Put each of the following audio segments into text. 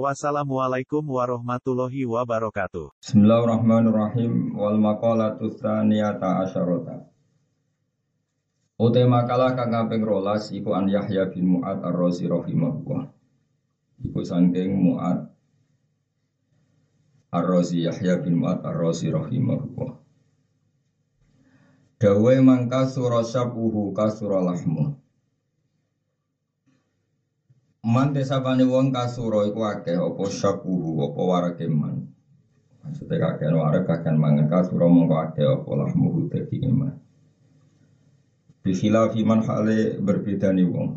Wassalamualaikum warahmatullahi wabarakatuh. Bismillahirrahmanirrahim wal maqalatu tsaniyata asyarata. Ute makalah kang kaping 12 iku an Yahya bin Mu'ad Ar-Razi rahimahullah. Iku saking Mu'ad Ar-Razi Yahya bin Mu'ad Ar-Razi rahimahullah. Dawe mangka sura syabuhu kasura lahmu. Man desapane wong kasura iku akeh apa syabuhu apa warake man. Maksudnya kakek warak kakek mangan kasura mongko akeh apa lahmu dadi iman. Bikhilafi man hale berbeda nih wong.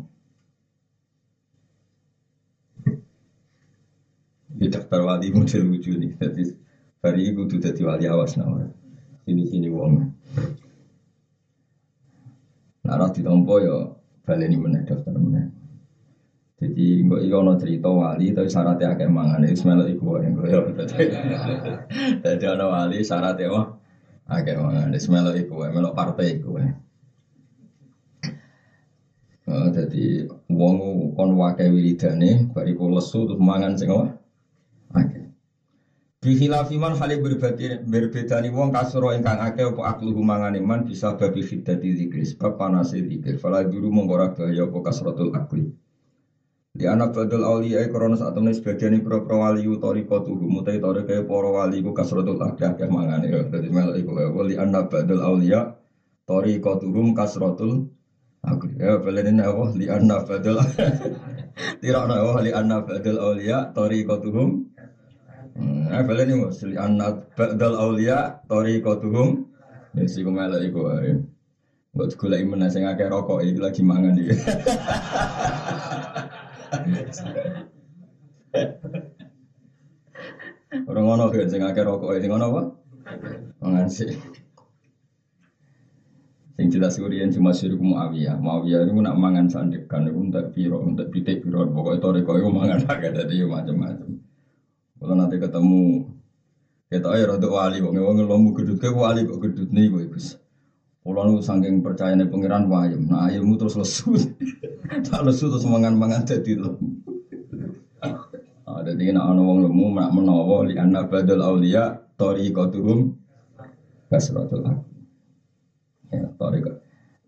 Di daftar wali model lucu nih. Jadi hari itu tuh jadi wali awas nama. Sini sini wong. Nah, di tompo yo baleni meneh daftar meneh. Jadi nggak iya ono cerita wali tapi syaratnya akeh mangan itu semelo iku wae yo. Jadi ono wali syaratnya wah akeh mangan itu semelo iku melok partai iku. Uh, jadi wong kon wakai wiridane bariku lesu terus mangan sing apa? Akeh. Bihilafi man hale berbeda berbeda ni wong kasuro ingkang akeh apa akluhu mangane man bisa babi fiddati zikri sebab panase zikir. Fala dulu mengora bahaya apa kasratul akli. Di anak badal awliya kronos saat temen sebagian ini pro pro wali utori kotu mutai tori kaya poro wali ku kasratul akli akeh mangane ya. Jadi melok iku wali anak badal awliya tori kotuhum kasratul Aku ya balen apa li anna badal Tidak apa li anna badal auliya tariqatuhum. Eh balen ini li anna badal auliya tariqatuhum. Ya sik melek iku wae. Mbok golek meneh sing akeh rokok iki lagi mangan iki. Orang ngono kan sing akeh rokok sing ngono apa? Mangan sih. Sing jelas kurian cuma suruh Muawiyah. Muawiyah itu nak mangan sandekan itu untuk piro, untuk pitik piro. Toriko itu mangan agak jadi macam-macam. Kalau nanti ketemu kita ayo rada wali, wong wong lomu gedut ke wali kok gedut nih gue Kalau nu saking percaya nih pangeran wayem, nah ayammu terus lesu, tak lesu terus mangan-mangan jadi lemu. Ada di nak wong lemu nak menawa li anak badal aulia tori kotuhum kasratul aku. Ya, toriko.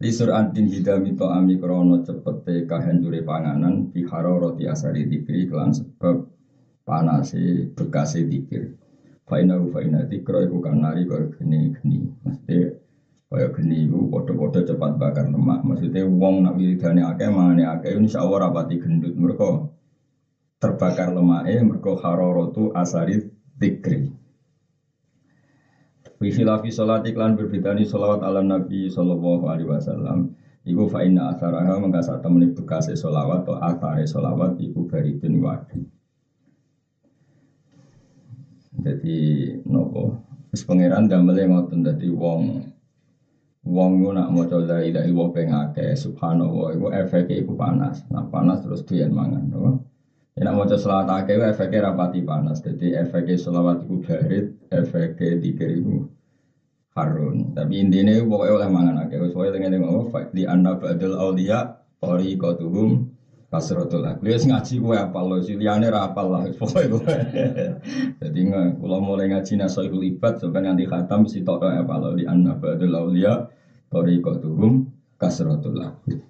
Li surantin hidami to ami krono cepete kahancure panganan biharo roti asari dikri kelan sebab panase bekase dikir. Faina u faina dikro iku kanari kaya geni geni. Maksudnya kaya geni iku podo-podo cepat bakar lemak. Maksudnya wong nak wiridane akeh mangane akeh insya Allah rapati gendut. Mereka terbakar lemaknya mereka harorotu asari dikri. Wihilafi sholat iklan berbedani sholawat ala Nabi Sallallahu Alaihi Wasallam Iku fa'inna asaraha mengkasa temani bekasi sholawat atau asare sholawat Iku baridun wadi Jadi nopo Terus pangeran damele ngoten dadi wong wong ku nak maca la ilaha illallah pengake subhanallah iku efeke iku panas. Nah panas terus doyan mangan, no? Ya nak maca selawat akeh efeke rapati panas. Jadi efeke selawat iku barit, efeke dikir iku harun. Tapi intinya pokoknya oleh mangan akeh. Wis pokoke tengene ngono di anna ba'dal auliya tariqatuhum kasratul akli. Wis ngaji kowe apal lho, liyane ra apal lah. Pokoke kowe. Dadi kula mulai ngaji nasaihul ibad sampai nanti khatam sitok tok apal di anna ba'dal auliya tariqatuhum kasratul akli.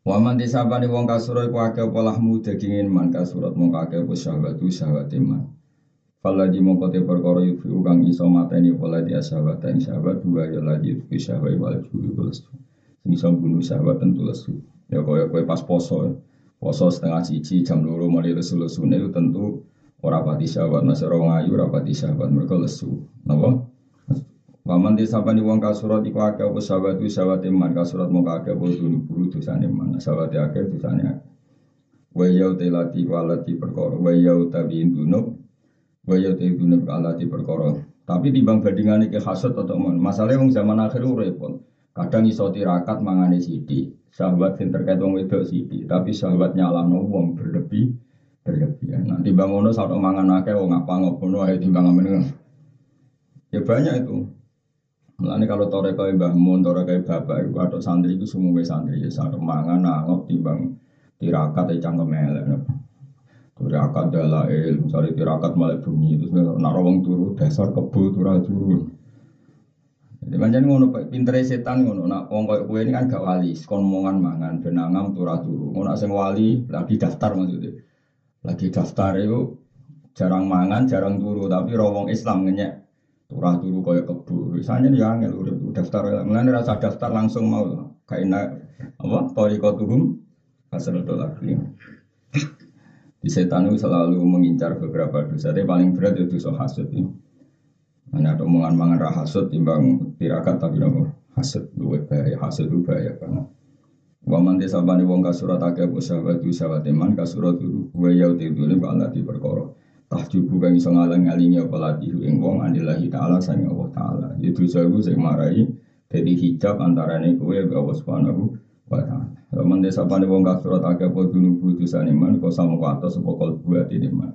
Waman disabani wong kasura iku akeh apa lahmu dagingin man kasurat mung akeh apa syahwatu syahwat iman. Fala di mongko te perkara yufi kang iso mateni fala di sahabat dan sahabat dua ya lagi yufi sahabat wal juwi lesu. Sing iso bunuh sahabat tentu lesu. Ya kaya kowe pas poso. Poso setengah cici jam loro mulai lesu lesu itu tentu ora pati sahabat nasara ngayu ora pati sahabat mereka lesu. Napa? Waman disabani wong kasurat iku akeh apa sahabat itu sahabat iman kasurat mongko akeh apa dunu buru dosane iman. Sahabat akeh dosane. Wa yau telati walati perkara wa yau tabiin dunub Wa ya ta'iduna Allah di perkara. Tapi timbang bandingane ke hasud atau mon. Masalahnya wong zaman akhir repot. Kadang iso tirakat mangane sidi. Sahabat yang terkait wong wedok sidi, tapi sahabat nyalano wong berlebih berlebihan. Nanti bangono saat mangan akeh wong apa ngopono ayo timbang amen. Ya banyak itu. Mulane kalau tore kaya Mbah Mun, tore bapak itu atau santri itu semua santri ya saat mangan nangop timbang tirakat ya cangkem elek. Tirakat dalail, misalnya tirakat malah bunyi terus naro wong turu dasar kebo turun turun. Jadi macam ngono pinter setan ngono nak wong koyo kowe ini kan gak wali, kon mongan mangan benangam turah turu. Ngono sing wali lagi daftar maksudnya. Lagi daftar itu jarang mangan, jarang turu, tapi rawong Islam ngenyek turah turu koyo kebu. Misalnya dia angel udah daftar, mulane rasa daftar langsung mau kayak apa? Torikotuhum asal lagi. Di setan itu selalu mengincar beberapa dosa. Tapi paling berat itu dosa hasud ini. Hanya ada omongan mangan rah hasud timbang tirakat tapi nopo hasud luwe bahaya hasud itu bahaya banget. Waman desa bani wong kasurat akeh bu sahabat teman kasurat itu wa yau tidu ini bala di perkara. Tahjubu kang iso ngalang-alingi apa latihu ing wong anillahi ta'ala sange Allah ta'ala. Itu sawu sing marai jadi hijab antarane kowe be Allah Subhanahu wa. Waman desa bani wong kasurat akeh bu dunu putusan iman kok sama apa kal buat iman.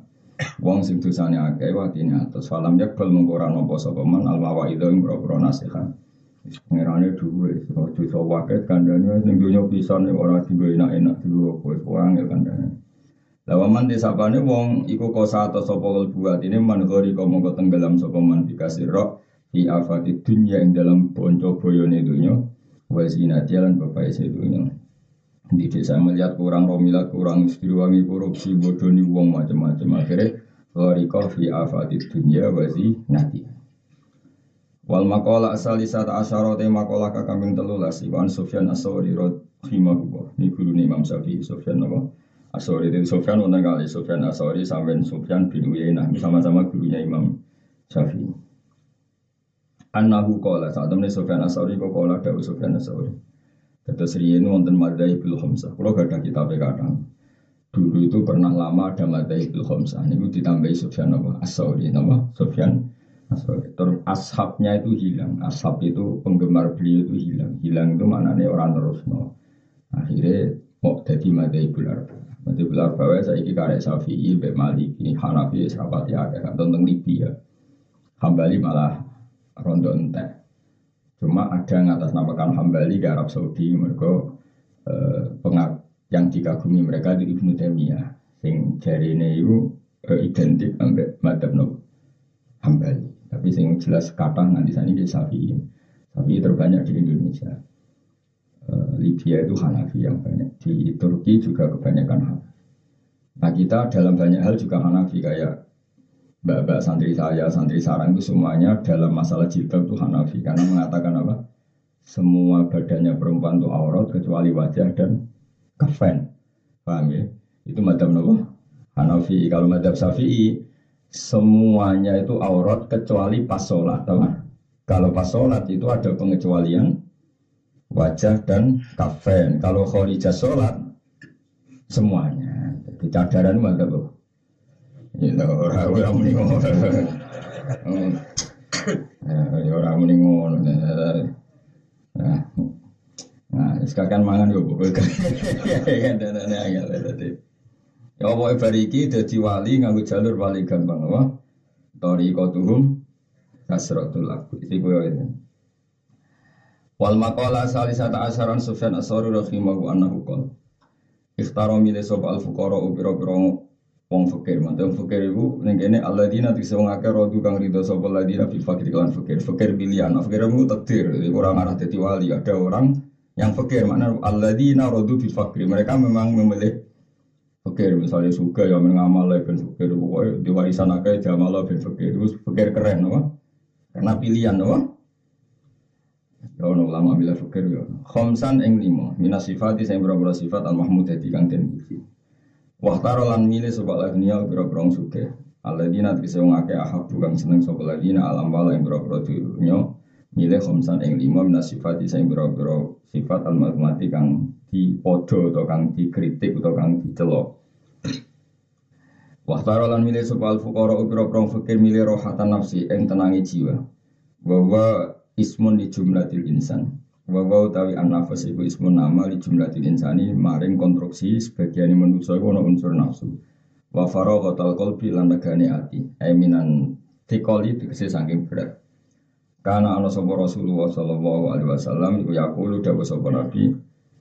Wong sing dosane akeh watine atas falam yakbal mengkora nopo sapa man al mawaidho ing boro nasihat. Pengerane duwe, dosa waket kandhane ning donya pisan ora digo enak-enak dulu kowe wangel kandhane. Lawaman desapane wong iku kosa atau sapa buat ini man gori komo tenggelam sapa man dikasih roh di afati dunya ing dalam bonco boyone dunya wa zina jalan bapak dunya. Di desa melihat kurang romilat, kurang istiwangi korupsi, bodoni wong macam-macam akhirnya Gharika fi afati dunya wa zinati. Wal makola asal isata asyara te makola kakambing telulas Iwan Sofyan Asawari rahimahullah. Ini guru Imam Syafi'i Sofyan apa? Asawari itu Sofyan wonten kali Sofyan Asawari sampai Sofyan bin Uyainah sama-sama gurunya Imam Syafi'i. Annahu kola saat temen Sofyan Asawari kok kola dawu Sofyan Asawari. Terus riyen wonten Madzhabul Khamsah. Kalau gak ada kitab kadang. Dulu itu pernah lama ada Madzhabul Khamsah. Ini ditambahi Sofyan apa? Asawari nama Sofyan Asawari. Terus ashabnya itu hilang. Ashab itu penggemar beliau itu hilang. Hilang itu maknanya orang terus no. Akhirnya mau jadi Madzhabul Arba. Madzhabul Arba saya ini karek Syafi'i, Bek Maliki, Hanafi, sahabat ya, tentang Libya. Hambali malah rondo entek. Cuma ada yang atas namakan Hambali ke Arab Saudi mereka eh, pengak yang dikagumi mereka di Ibnu Taimiyah sing jari ini itu eh, identik ambek madhab Hambali tapi sing jelas kata nanti sana di Syafi'i tapi terbanyak di Indonesia Libya itu Hanafi yang banyak di Turki juga kebanyakan Hanafi nah kita dalam banyak hal juga Hanafi kayak mbak-mbak santri saya, santri sarang itu semuanya dalam masalah jilbab itu Hanafi karena mengatakan apa? Semua badannya perempuan itu aurat kecuali wajah dan kafen. Paham ya? Itu madhab apa? Hanafi. Kalau madhab Syafi'i semuanya itu aurat kecuali pas sholat. Tahu? Kalau pas sholat itu ada pengecualian wajah dan kafen. Kalau khorijah sholat semuanya. Jadi cadaran madhab apa? Ya ora ora muni ngono. Ya ora muni ngono. Nah, nah, sekarang mangan yo pokoknya kan dan angel tadi. Ya apa bariki dadi wali nganggo jalur wali gampang apa? Tori kotuhum lagu. Iki koyo itu. Wal maqala salisata asaran Sufyan As-Sauri rahimahu annahu qala Ikhtaro milih sop al fuqara upiro-piro wong fakir. Mantan fakir ibu ning kene alladzina bisa wong akeh rodu kang ridho sapa alladzina fi fakir kan fakir. Fakir pilihan. Fakir mu takdir. Orang arah dadi wali. Ada orang yang fakir. Mana alladzina rodu fi fakir. Mereka memang memilih fakir. Misalnya suka ya mengamal ben fakir. Di warisan akeh jamal ben fakir. Itu fakir keren karena pilihan apa Ya ono ulama bila fakir ya. Khamsan ing limo minas sifati sing berapa sifat al mahmud dadi kang den puji. Wahtaro lan milih sebab lagnia biro-biro suke. Aladina bisa ngake ahab bukan seneng sebab ladina alam bala yang biro-biro dunia. Milih khomsan yang lima minas sifat isa yang biro-biro sifat al mati kang di podo atau kang dikritik atau kang dicelok. Wa lan milih sapa al fuqara upira-upira fakir milih rohatan nafsi ing tenangi jiwa. Wa wa ismun di jumlatil insan. Wa wa utawi an-nafas iku ismun nama di jumlatil insani maring konstruksi sebagian manusa iku ana unsur nafsu. Wa faraghatal qalbi lan negane ati. Aiminan tikoli tegese saking berat. Karena ana sapa Rasulullah sallallahu alaihi wasallam iku yaqulu dawuh sapa Nabi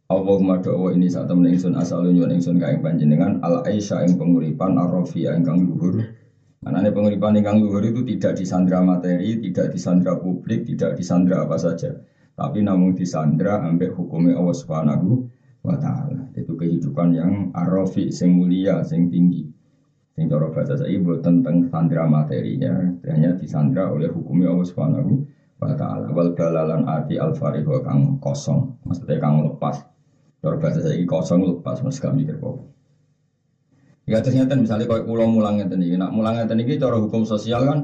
Allahumma doa ini saat temen ingsun asal nyuwun ingsun kaing panjenengan al aisha ing penguripan arrofi ingkang luhur. Manane penguripan ingkang luhur itu tidak disandra materi, tidak disandra publik, tidak disandra apa saja, tapi namun disandra ambek hukumnya Allah Subhanahu wa taala. Itu kehidupan yang arrofi sing mulia, sing tinggi. Sing cara bahasa saya tentang sandra materinya, hanya disandra oleh hukumnya Allah Subhanahu wa taala. Wal dalalan ati al kang kosong, maksudnya kang lepas Cara bahasa saya kosong lepas mas kami mikir. Ya terus ngeten misalnya kalau pulau mulang ngeten ini, nak mulang ngeten ini cara hukum sosial kan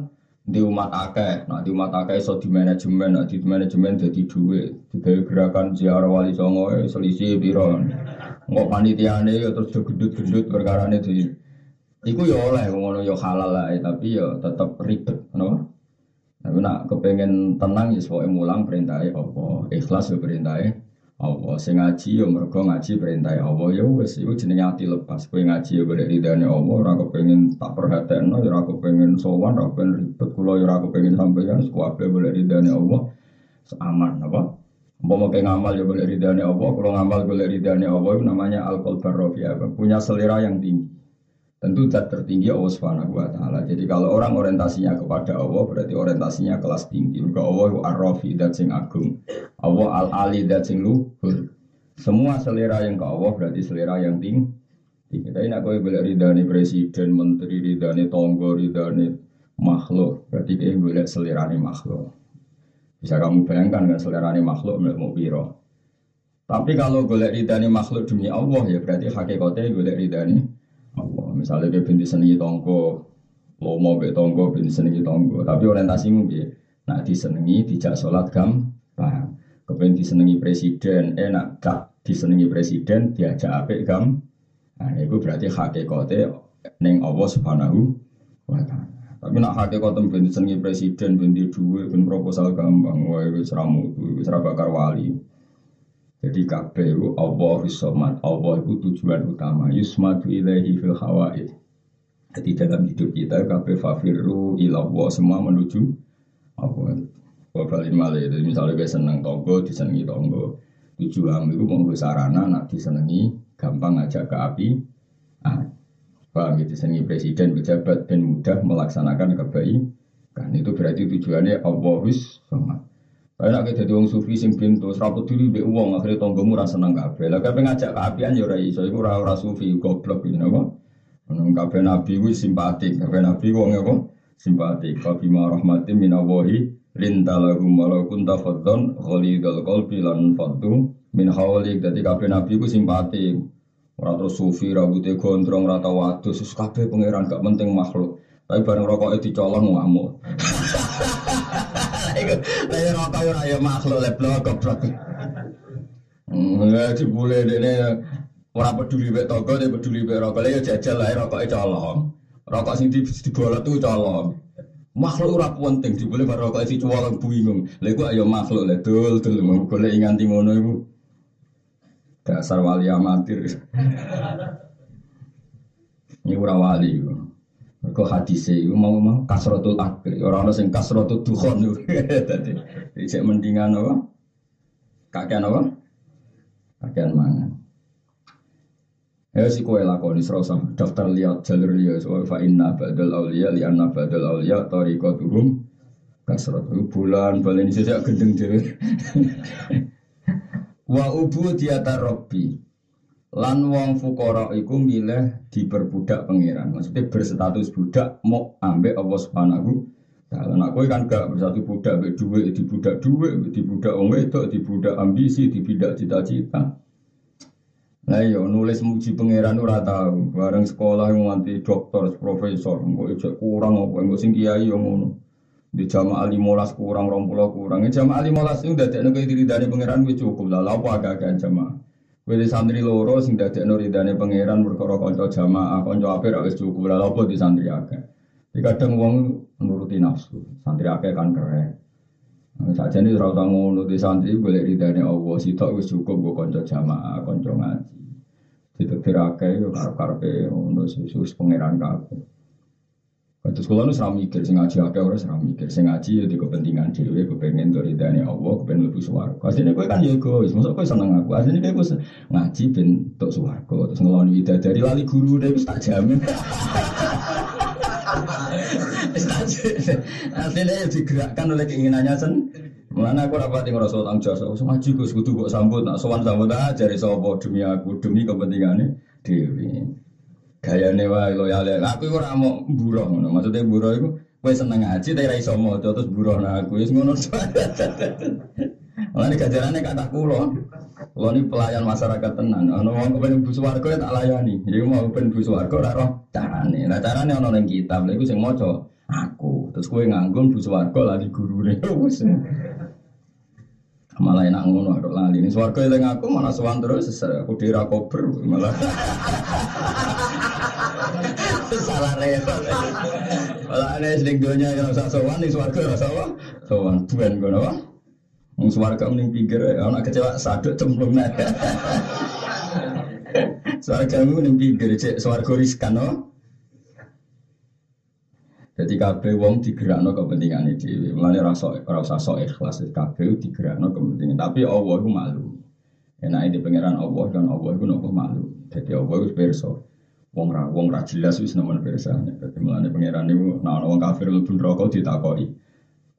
di umat akeh, nah di umat akeh so di manajemen, nah di manajemen jadi duit, di gerakan ziarah wali songo eh, selisih biro, nggak panitia ya terus gendut-gendut perkara ini di, Iku ya oleh ngono ya halal lah, tapi ya tetap ribet, no? Tapi nak kepengen tenang ya soalnya mulang perintahnya apa, ikhlas ya perintahnya Allah. Sing ngaji yo mergo ngaji perintah Allah. Ya wis iku jenenge ati lepas. Kowe ngaji yo golek ridane Allah ora kepengin tak perhatekno yo ora kepengin sowan ora kepengin ribet kula yo ora kepengin sampeyan kabeh golek ridane Allah. Aman apa? Mau kayak ngamal yo golek ridane Allah kalau ngamal golek ridane Allah itu namanya al-qalbar punya selera yang tinggi Tentu zat tertinggi Allah Subhanahu wa taala. Jadi kalau orang orientasinya kepada Allah berarti orientasinya kelas tinggi. Maka Allah ar-rafi dat sing agung. Allah al-ali dat sing luhur. Semua selera yang ke Allah berarti selera yang tinggi. Kita ini aku boleh ridani presiden, menteri, ridani tonggo, ridani makhluk. Berarti dia boleh selera makhluk. Bisa kamu bayangkan kan selera makhluk mau biro. Tapi kalau boleh ridani makhluk demi Allah ya berarti hakikatnya boleh ridani Allah. Misalnya dia binti senengi tonggo, mau be tonggo binti senengi tonggo. Tapi orientasimu bi, nak disenengi dijak sholat gam, paham. Kepengen disenengi presiden, eh nak gak disenengi presiden diajak apik gam. Nah itu berarti hakikatnya neng Allah subhanahu wa ta'ala. Tapi nak hakikatnya binti senengi presiden, binti duit, binti proposal gampang, wah itu seramu, itu serabakar wali. Jadi kabeh itu Allah somat, Allah itu tujuan utama. Yusmatu ilaihi fil hawaid. Jadi dalam hidup kita kabeh fafiru ilallah semua menuju Allah. Wabalin malih, jadi misalnya gue seneng tonggo, disenengi tonggo. Tujuan itu mau sarana, nak disenengi, gampang ngajak ke api. Ah, paham gitu, disenengi presiden, pejabat, dan mudah melaksanakan kebaikan. Kan itu berarti tujuannya Allah somat. Kayak nak jadi wong sufi sing pintu, seraput diri be uang akhirnya tonggomu rasa seneng kafe. Lah kafe ngajak keapian ya ora iso, iku ora ora sufi goblok ini apa? Nang kafe nabi gue simpatik, kafe nabi wong apa? Simpatik. Fa bima rahmatin minallahi lintalahum walau kunta faddon ghalidul qalbi lan faddu min hawlik. Dadi kafe nabi gue simpatik. Ora terus sufi rambutnya gondrong rata wadus, kabeh pangeran gak penting makhluk. Tapi bareng rokoknya dicolong ngamuk. Rokok ora ya makhluk leblok goblok. Enggak dibule dene ora peduli mek toko, dia peduli mek rokok. Ya jajal lah rokoke colong. Rokok sing dibolot tuh colong. Makhluk ora penting dibule karo rokok si colong bingung. Lah iku ayo makhluk le dul dul golek nganti ngono iku. Dasar wali amatir. Ini ora wali Mergo hadise iku mau mau kasratul akil, ora ana sing kasratul dukhon. Dadi cek mendingan apa? Kakean apa? Kakean mangan. Ya si kowe lakoni serasa daftar lihat jalur lihat so fa inna badal auliya li anna badal auliya tariqatuhum kasrat bulan balen sejak gendeng dhewe. Wa ubu diata rabbi Lan wong fukara iku milih diperbudak pangeran. Maksudnya berstatus budak mau ambek Allah Subhanahu taala. Nah, kowe kan gak bersatu budak ambek dhuwit, dibudak dhuwit, dibudak wong wedok, dibudak ambisi, dibudak cita-cita. Nah yo iya, nulis muji pangeran ora tau. Bareng sekolah nganti dokter, profesor, engko ijek kurang apa engko sing kiai yo ngono. Di jamaah limolas kurang, rompulah kurang. Jamaah limolas itu dadekno kowe diridani pangeran wis cukup lah. Lha apa agak-agak jamaah. Di santri loro sing dadekno ridane pangeran perkara kanca jamaah, kanca apik wis cukup. Lah apa di santri akeh. Jadi kadang wong nuruti nafsu. Santri akeh kan keren. Nah, Saja ini usah ngono di santri boleh ridane Allah sitok wis cukup go kanca jamaah, kanca ngaji. Ditetir akeh yo karep-karepe ngono susus pangeran kabeh. Terus kalau nu seram mikir, sing ngaji akeh ora seram mikir, sing ngaji ya di kepentingan dhewe, kepengen dari dani Allah, kepengen lebih suwargo. Aslinya kowe kan ya masuk kowe seneng aku. Aslinya kowe ngaji ben untuk suwargo, terus ngeloni dari lali guru deh, tak jamin. Aslinya ya digerakkan oleh keinginannya sen. Mulane aku rapat ing rasa tanggung jawab, so ngaji Gus kudu kok sambut, nak sowan sambut aja dari sapa demi aku, demi kepentingane dhewe. Gayane wae loyal. Aku ora mau buruh ngono. Maksudnya buruh iku kowe seneng ngaji tapi ra iso terus buruh nah aku wis ngono. Mulane gajarane kata kula. Kula ni pelayan masyarakat tenan. Ana wong kepen bu ya tak layani. Jadi mau kepen bu swarga ora roh carane. Lah carane ana ning kitab. Lha iku sing maca aku. Terus kowe nganggung bu swarga lali gurune. Wis. malah enak ngono aku lali ini swarga eling aku mana sowan terus aku dira kober malah salah repot malah ada sedang dunia yang usah sowan nih swarga rasa apa sowan tuan gue apa Wong swarga mending pinggir ya anak kecewa sadut cemplung nek swarga mending pinggir cek swarga riskan no jadi kabeh wong digerakno kepentingan dhewe. Mulane ora sok ora usah sok ikhlas kabeh digerakno kepentingan. Tapi Allah iku malu. Enak di pangeran Allah kan Allah iku nopo malu. Jadi Allah iku pirsa. Wong ra wong ra jelas wis nemen pirsane. Dadi mulane pangeran niku nek ana wong kafir mlebu neraka ditakoki.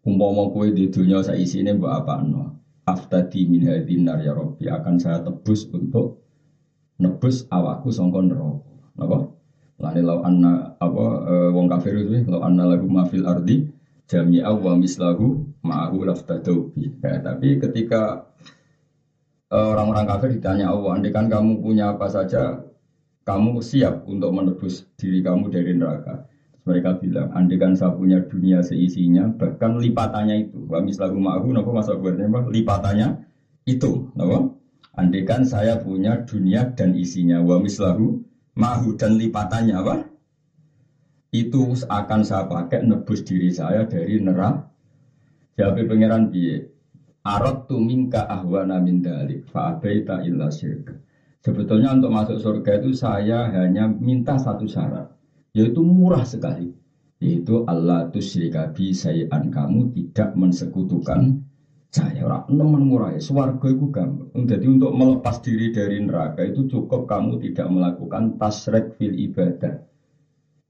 Umpama kowe di dunia sak isine mbok apakno? Aftadi min hadin nar ya Rabbi akan saya tebus untuk nebus awakku sangka neraka. Napa? Lani lau anna apa uh, wong kafir itu lau anna lagu mafil ardi jami'a wa mislahu ma'ahu laftadau ya, tapi ketika orang-orang uh, kafir ditanya Allah, andai kan kamu punya apa saja, kamu siap untuk menebus diri kamu dari neraka. Mereka bilang, andai kan saya punya dunia seisinya, bahkan lipatannya itu. Wa mislahu ma'ahu, napa masa buatnya lipatannya itu. Napa? Andai kan saya punya dunia dan isinya, wa mislahu mahu dan lipatannya apa? Itu akan saya pakai nebus diri saya dari neraka. Jadi pangeran biye. Arot tu minka ahwana min dalik fa'abaita illa syirka. Sebetulnya untuk masuk surga itu saya hanya minta satu syarat, yaitu murah sekali. Yaitu Allah tusyrikabi sayan kamu tidak mensekutukan saya. Orang nemen murah swarga itu gampang. Jadi untuk melepas diri dari neraka itu cukup kamu tidak melakukan tasrek fil ibadah.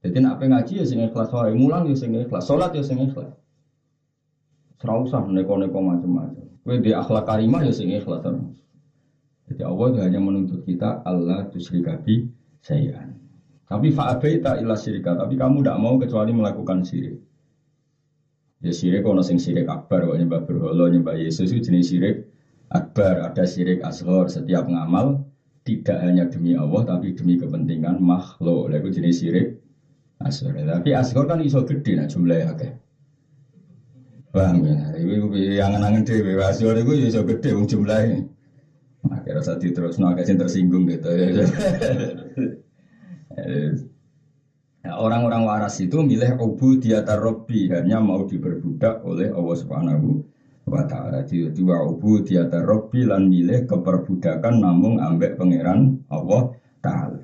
Jadi nak ngaji ya sing ikhlas wae mulang ya sing ikhlas salat ya sing ikhlas. Ora usah neko-neko macam-macam. Kowe di akhlak karimah ya sing ikhlas jadi Allah itu hanya menuntut kita Allah tusyrikabi sayan tapi fa'abaita illa syirika tapi kamu tidak mau kecuali melakukan syirik Ya sirik ono sing sirik akbar kok nyembah berhala nyembah Yesus itu jenis sirik akbar, ada sirik asghar setiap ngamal tidak hanya demi Allah tapi demi kepentingan makhluk. Lalu jenis sirik asghar. Tapi asghar kan iso gede nah jumlahnya akeh. Paham ya? Iku yang angen dhewe asghar iku ya iso gede jumlahnya. Akhirnya saat terus no agak tersinggung gitu ya. Nah, orang-orang waras itu milih obu diatar robbi hanya mau diperbudak oleh Allah Subhanahu wa taala. Dua obu diatar robbi lan milih keperbudakan namun ambek pangeran Allah taala.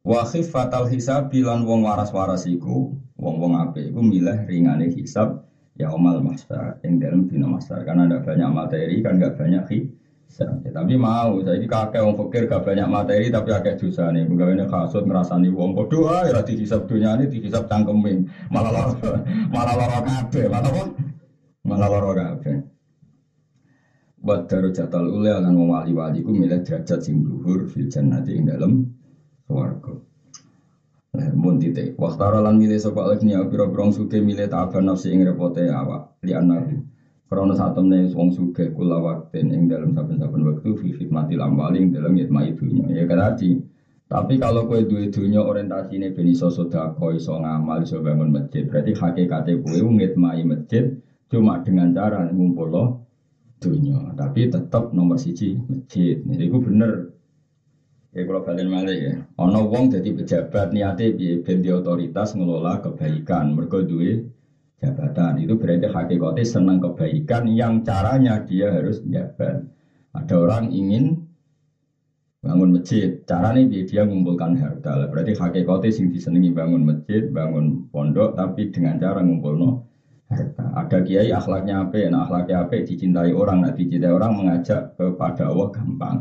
Wa fatal hisab bilan wong waras-waras iku, wong-wong apik iku milih ringane hisab ya omal master yang dalam dina master karena ada banyak materi kan gak banyak hisab Ya, tapi mau, saya ini kakek wong fakir gak banyak materi tapi akeh dosa nih. Ini kasut ngerasani wong bodoh ya dihisap dunia ini dihisap cangkemin, malah lor, malah lor kafe, malah apa? Malah lor kafe. Buat jatal ule akan wong wali ku milih derajat sing duhur fil jannati ing dalam swarga. Nah, mun titik. Waktu lan milih sapa alif nia pira-pira suke milih ta'aban nafsi ing repote awak li anahu. Karena saat temen wong suge kula waktin ing dalam saben-saben waktu fi mati lamwali ing dalam yitma idunya. Ya tadi. Tapi kalau kue duwe dunya orientasine ben iso sedekah, iso ngamal, iso bangun masjid, berarti hakikate kue ngitmai masjid cuma dengan cara ngumpul dunya. Tapi tetap nomor siji masjid. Jadi itu bener Ya kalau balik malah ya. Ono wong jadi pejabat piye ben di otoritas ngelola kebaikan. Mergo duwe jabatan. Itu berarti hakikatnya senang kebaikan yang caranya dia harus jabat. Ada orang ingin bangun masjid, caranya dia, dia mengumpulkan harta. Berarti hakikatnya sing disenangi bangun masjid, bangun pondok, tapi dengan cara ngumpulno harta. Ada kiai akhlaknya apa, nah akhlaknya apa dicintai orang, nah dicintai orang mengajak kepada Allah gampang.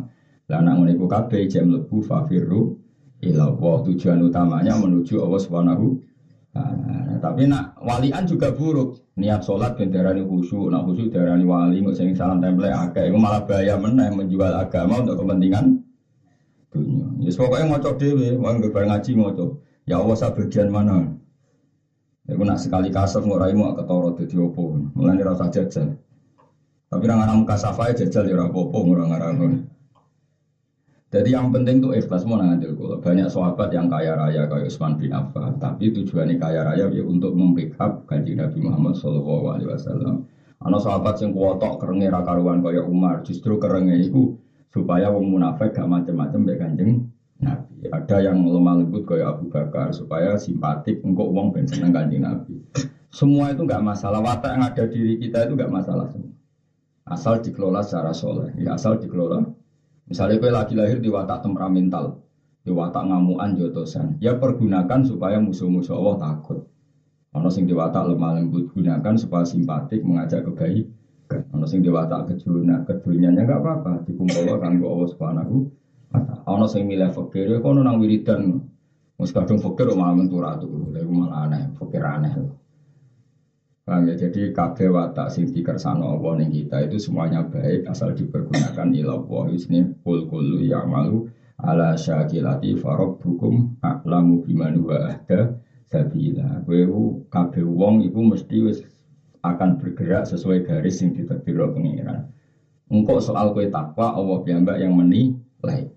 Lah nak ngene kabeh jam lebu fafiru Allah tujuan utamanya menuju Allah Subhanahu Nah, tapi nak walian juga buruk. Niat sholat ben darani khusyuk, nak khusyuk darani wali, nggak sing salam temple agak, itu malah bahaya meneh menjual agama untuk kepentingan dunia. Ya pokoknya ngocok dewe, wong bareng ngaji ngocok. Ya Allah bagian mana? Iku nak sekali kasar nggak raimu ketoro dadi opo. Mulane rasa jajal. Tapi orang orang kasafai jajal ya ora apa-apa orang orang jadi yang penting tuh ikhlas mau nanti kalau banyak sahabat yang kaya raya kayak Usman bin Affan, tapi tujuannya kaya raya ya untuk membackup kaji Nabi Muhammad Shallallahu Alaihi Wasallam. Anak sahabat yang kuotok kerengnya rakaruan kayak Umar, justru kerengnya itu supaya wong munafik gak macam-macam baik kanjeng Nabi. Ada yang lemah lembut kayak Abu Bakar supaya simpatik untuk uang ben seneng kanjeng Nabi. Semua itu nggak masalah. Watak yang ada diri kita itu nggak masalah semua. Asal dikelola secara soleh. Ya asal dikelola Misalnya kue lagi lahir di watak temperamental, di watak ngamuan jotosan, ya pergunakan supaya musuh-musuh Allah takut. Ono sing di watak lemah lembut gunakan supaya simpatik mengajak kebaikan. Ono sing di watak kejuna kedunianya nggak apa-apa, dikumpul kanggo Allah subhanahu Ono sing milih fakir, ya kono nang wiridan. Mus kadung fakir malah mentura tuh, malah aneh, fakir aneh. Paham ya? Jadi kabeh watak sing dikersano Allah ning kita itu semuanya baik asal dipergunakan ila Allah isni kul kullu ya'malu ala syakilati farabbukum a'lamu biman wa ahda sabila. Kowe kabeh wong iku mesti akan bergerak sesuai garis yang ditetir pengiran. Engkau soal kue takwa Allah piyambak yang menilai.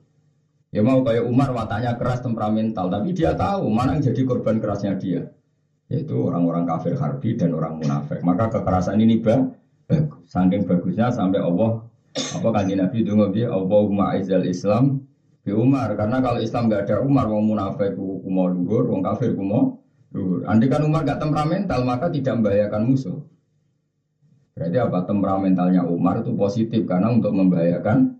Ya mau kayak Umar wataknya keras temperamental, tapi dia tahu mana yang jadi korban kerasnya dia yaitu orang-orang kafir harbi dan orang munafik. Maka kekerasan ini bagus. Saking bagusnya sampai Allah apa kanji Nabi itu ngopi Allahumma aizal Islam bi Umar karena kalau Islam gak ada Umar wong munafik ku mau luhur, wong kafir ku mau luhur. Andai kan Umar gak temperamental maka tidak membahayakan musuh. Berarti apa temperamentalnya Umar itu positif karena untuk membahayakan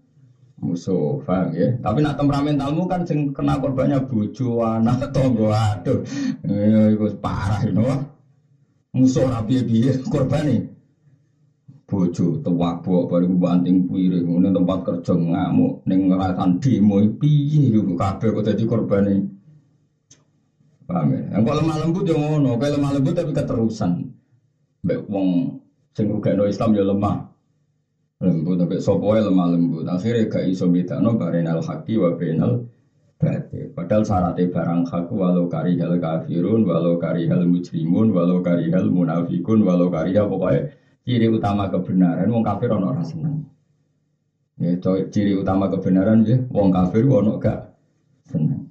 musuh, paham ya? Tapi nak temperamentalmu kan sing kena korbannya bojo, anak, tonggo, aduh, ya itu parah, you know? Musuh rapi biye korban nih. Bojo, tewabok, baru banting puire, kemudian tempat kerja ngamuk, neng ngerasan demo, piye, itu kabeh kok korban nih. Paham ya? Kok lemah lembut ya ngono, kayak lemah lembut tapi keterusan. Mbak wong sing rugekno Islam ya lemah lembut tapi sopoe lemah lembut. Akhirnya gak iso bedano barenal haki wa bainal batil padahal syaratnya barang hak walau karihal kafirun walau karihal mujrimun walau karihal munafikun walau karihal pokoknya ciri utama kebenaran wong kafir ono ora seneng. Ya ciri utama kebenaran ya wong kafir ono gak seneng.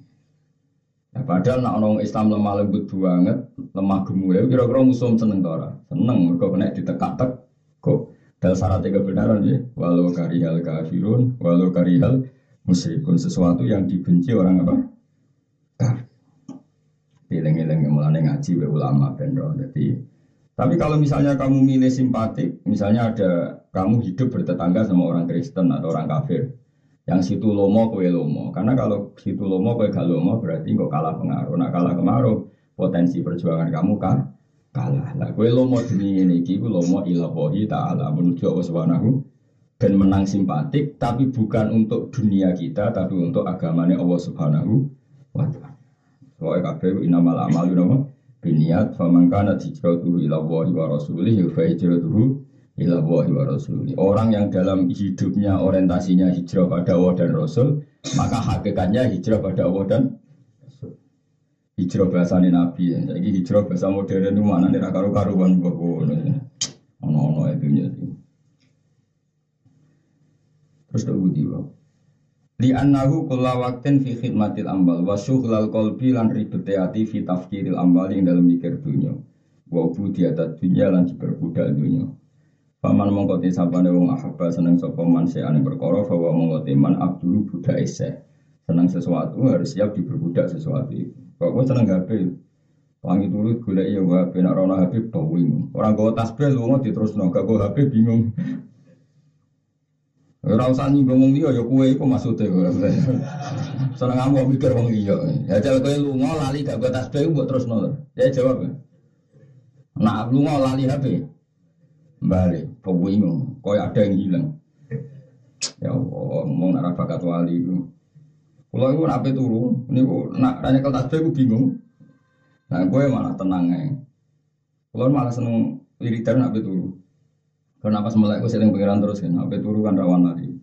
Nah, padahal nak orang Islam lemah lembut banget, lemah gemuk, kira-kira musuh seneng tora, seneng, mereka kena ditekak-tek, dan syarat kebenaran ya, walau karihal kafirun, walau karihal musyrikun sesuatu yang dibenci orang apa? Kafir. Dileng-eleng mulane ngaji be ulama bendo. Jadi tapi kalau misalnya kamu milih simpatik, misalnya ada kamu hidup bertetangga sama orang Kristen atau orang kafir, yang situ lomo kue lomo. Karena kalau situ lomo kue gak lomo berarti kok kalah pengaruh. Nah kalah pengaruh potensi perjuangan kamu kan kalah. Lah kowe lomo demi ini iki ku lomo ila taala menuju Allah Subhanahu dan menang simpatik tapi bukan untuk dunia kita tapi untuk agamanya Allah Subhanahu wa taala. Soale kabeh inamal amal napa biniat faman kana hijratuhu ila Allah wa rasulih fa hijratuhu ila Allah wa rasulih. Orang yang dalam hidupnya orientasinya hijrah pada Allah dan Rasul, maka hakikatnya hijrah pada Allah dan hijrah bahasa nabi ya. Jadi hijrah bahasa modern itu mana nih karu karuan bawa ono ono itu nya sih. Terus tak budi bang. Li annahu kulla waktin fi khidmatil ambal wa syughlal qalbi lan ribete ati fi ambal yang dalam mikir dunya. Wa budiyata dunya lan diperbudak dunya. Paman mongko te sapane wong ahabba seneng sapa man seane perkara fa wa mongko man abdul budak iseh senang sesuatu harus siap diperbudak sesuatu itu. Kalau gue seneng HP, wangi turut gula iya gue HP, nak rona HP bawing. Orang gue tasbih lu nggak terus nongak gue HP bingung. Ora usah nyinggung wong liya ya kowe iku maksude. Seneng kamu mikir wong liya. Ya jare kowe lunga lali gak gue tasbih mbok terusno. Ya jawab. Nah lunga lali HP. Balik, bingung. Koyo ada yang hilang. Ya Allah, ngomong arah bakat wali Kalau itu nape turu, ini aku nak nanya ke tasbih aku bingung. Nah gue malah tenang aja. Kalau malah seneng wiridan nape turu. Karena pas melek gue sering pengiran terus kan, nape turu kan rawan lari.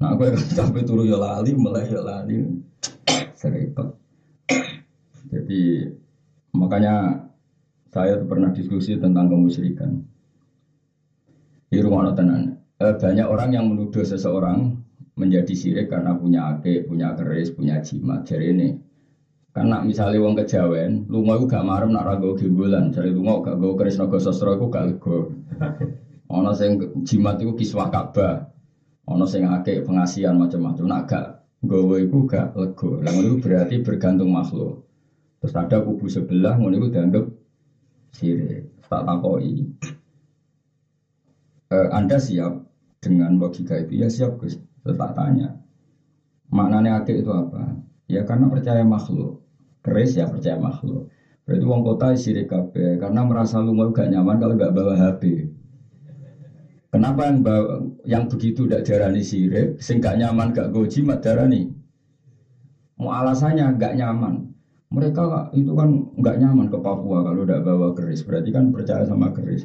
Nah gue sampai turu ya lali, melek ya lali. Serempet. Jadi makanya saya tuh pernah diskusi tentang kemusyrikan. Di rumah tenan eh, banyak orang yang menuduh seseorang menjadi sirik karena punya ake, punya keris, punya jimat. Jadi ini karena misalnya wong kejawen, lu mau gak marem nak ragu gimbulan, jadi lu mau gak go keris naga sastra aku gak lego. Ono sing jimat itu kiswah Ka'bah, ono sing ake pengasihan macam-macam, nak gak gowo itu gak lego. Lalu itu berarti bergantung makhluk. Terus ada kubu sebelah, ngono itu dianggap sirik. Tak takoi. Eh, anda siap dengan logika itu ya siap Gus. Tetap tanya. Maknanya akhir itu apa? Ya karena percaya makhluk. Keris ya percaya makhluk. Berarti wong kota sirik kabeh karena merasa lu mau gak nyaman kalau gak bawa HP. Kenapa yang bawa, yang begitu tidak darani sirik, sing gak nyaman gak goji mat darani? Mau alasannya gak nyaman. Mereka itu kan nggak nyaman ke Papua kalau tidak bawa keris. Berarti kan percaya sama keris.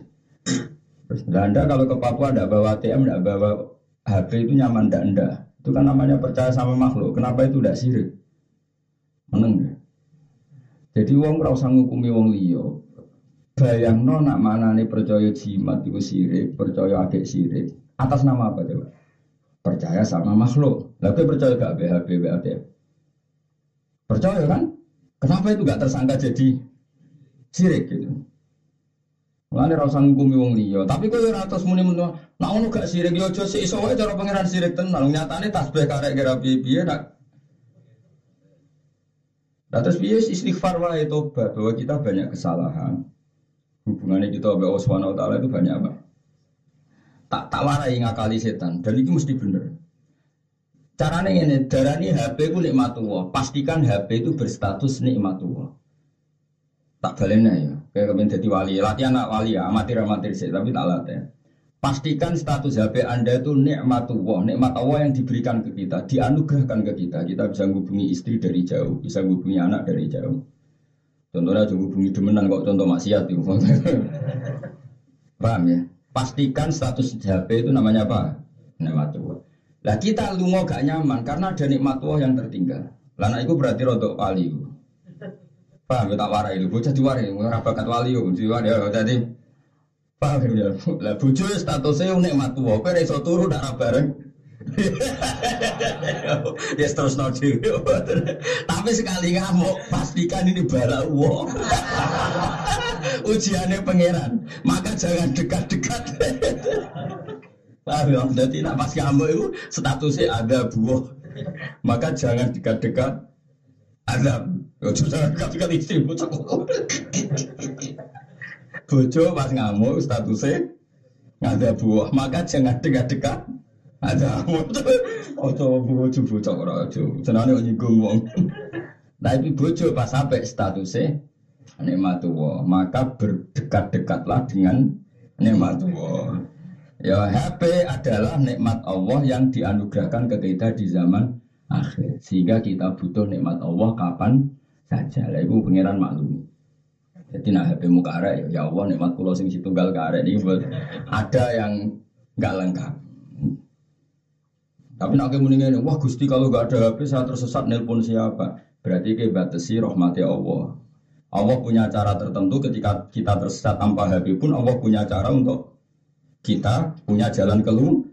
Nah, anda kalau ke Papua tidak bawa ATM, tidak bawa HP itu nyaman tidak anda. Itu kan namanya percaya sama makhluk. Kenapa itu tidak sirik? Meneng ya? Jadi wong ora usah ngukumi wong liya. Bayangno nak mana nih percaya jimat itu sirik, percaya adik sirik. Atas nama apa coba? Percaya sama makhluk. Lalu percaya gak BHP, BHP? Percaya kan? Kenapa itu gak tersangka jadi sirik gitu? Mulane ra usah ngukumi wong liya, tapi kowe ora terus muni muni nak ngono gak sirik yo aja sik iso wae cara pangeran sirik tenan. Nyatane tasbih karek kira piye-piye nak Nah terus piye istighfar wae tobat bahwa kita banyak kesalahan. Hubungannya kita sama Allah Subhanahu wa taala itu banyak apa? Tak tak warai ngakali setan dan itu mesti bener. Caranya ini, darani HP ku nikmatullah. Pastikan HP itu berstatus nikmatullah. Tak balenya ya. Kayak kemudian jadi wali, latihan anak wali ya, amatir amatir sih, tapi tak latih. Pastikan status HP Anda itu nikmatullah, nikmat Allah yang diberikan ke kita, dianugerahkan ke kita. Kita bisa menghubungi istri dari jauh, bisa menghubungi anak dari jauh. Contohnya menghubungi demenan kok contoh maksiat itu. Paham ya? Pastikan status HP itu namanya apa? Nikmatullah. Lah kita lu gak nyaman karena ada nikmat Allah yang tertinggal. Lana itu berarti rodok wali. Paham ya tak warai itu bocah diwarai ora bakat wali yo diwarai. Ya dadi paham ya lah bojo statusnya nikmat tuwa kowe iso turu ndak bareng. Ya terus no tapi sekali ngamuk pastikan ini bala uang. Ujiannya pangeran. Maka jangan dekat-dekat. Paham ya jadi nak pas ngamuk itu statusnya ada buah. Maka jangan dekat-dekat. Ada Ojo jangan dekat-dekat istri. Bojo pas ngamuk statusnya ada buah, maka jangan dekat-dekat. Ada Ojo bojo bocah ora ojo. Senane nyinggung wong. Tapi bojo pas sampai statusnya nikmat Allah, maka berdekat-dekatlah dengan nikmat Allah. Ya HP adalah nikmat Allah yang dianugerahkan ke kita di zaman akhir. Sehingga kita butuh nikmat Allah kapan saja. Lah ibu pangeran maklum. Jadi nak HP muka arek ya Allah nikmat kula sing situnggal karek ini buat ada yang nggak lengkap. Tapi nak kemudian wah Gusti kalau nggak ada HP saya tersesat nelpon siapa? Berarti ke batasi rahmati Allah. Allah punya cara tertentu ketika kita tersesat tanpa HP pun Allah punya cara untuk kita punya jalan keluar.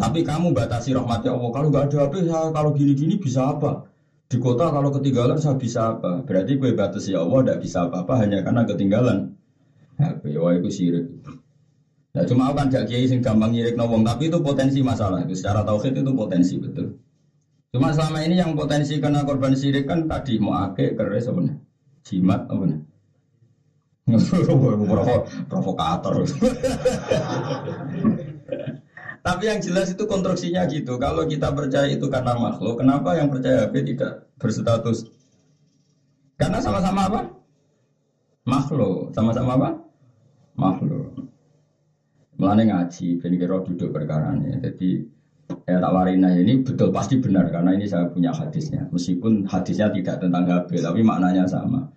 Tapi kamu batasi rahmati Allah. Kalau nggak ada HP, kalau gini-gini bisa apa? Di kota kalau ketinggalan saya bisa apa? Berarti gue batas ya Allah tidak bisa apa-apa hanya karena ketinggalan. HP, wah itu sirik. Nah, cuma kan gak kiai sing gampang nyirik nawong, tapi itu potensi masalah. Itu secara tauhid itu potensi betul. Cuma selama ini yang potensi kena korban sirik kan tadi mau ake keres apa? Jimat apa nih? provokator. Tapi yang jelas itu konstruksinya gitu. Kalau kita percaya itu karena makhluk, kenapa yang percaya HP tidak berstatus? Karena sama-sama apa? Makhluk. Sama-sama apa? Makhluk. Melane ngaji, ben kira duduk perkara ini. Jadi ya tak warina ini betul pasti benar karena ini saya punya hadisnya. Meskipun hadisnya tidak tentang HP, tapi maknanya sama.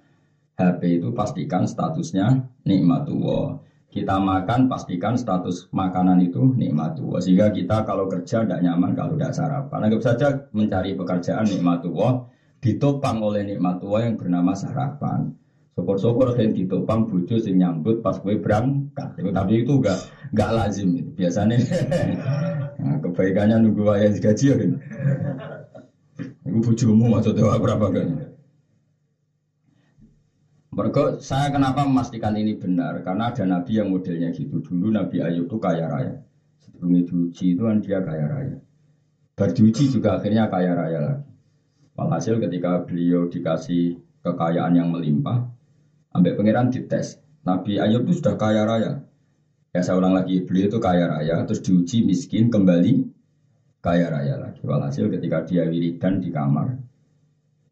HP itu pastikan statusnya nikmatullah kita makan pastikan status makanan itu nikmatullah sehingga kita kalau kerja tidak nyaman kalau tidak sarapan. Anggap saja mencari pekerjaan nikmatullah ditopang oleh nikmatullah yang bernama sarapan. Syukur-syukur yang ditopang bujo sing nyambut pas gue berangkat. Tapi itu enggak enggak lazim biasanya. Nah, kebaikannya nunggu ayah gaji ya kan itu bujumu maksudnya apa enggak mereka saya kenapa memastikan ini benar? Karena ada nabi yang modelnya gitu. Dulu Nabi Ayub itu kaya raya. Sebelum diuji itu kan dia kaya raya. Berdiuji juga akhirnya kaya raya lagi. Walhasil ketika beliau dikasih kekayaan yang melimpah sampai pangeran dites Nabi Ayub itu sudah kaya raya. Ya saya ulang lagi beliau itu kaya raya terus diuji miskin kembali kaya raya lagi. Walhasil ketika dia wiridan di kamar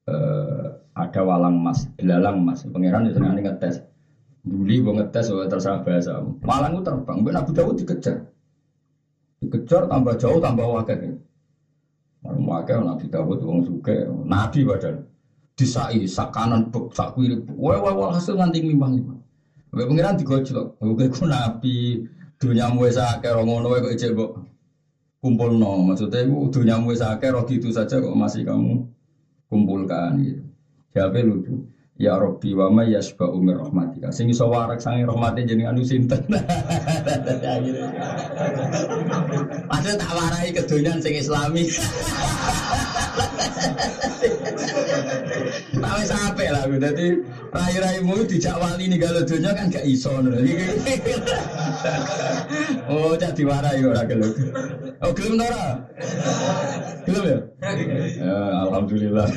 eh, ada walang emas, belalang emas. Pangeran itu senang ngetes. Duli gue ngetes, gue terserah bahasa. Walang itu terbang, ben Abu Dawud dikejar. Dikejar tambah jauh tambah wakil. Orang wakil Nabi Dawud wong suke, Nabi badan. Disai, sak kanan, sak kiri. Wah, wah, wah, hasil nganti limbang limbang. Gue pangeran digojlok. Gue ku Nabi, dunia muwe sak kero ngono kok kok kumpul no. Maksudnya gue dunia muwe sak kero gitu saja kok masih kamu kumpulkan gitu. Jawabnya lucu. Ya Robbi wa ma yasba umir rahmatika. Sing iso warak sange rahmate jenengan anu sinten. Padahal tak warai kedonyan sing islami. Tak wis apik lah aku. Dadi rai-raimu dijak wali nih kalau dunia kan gak iso Oh, cak diwarai ora gelem. Oh, gelem ora? Gelem ya? Ya, alhamdulillah.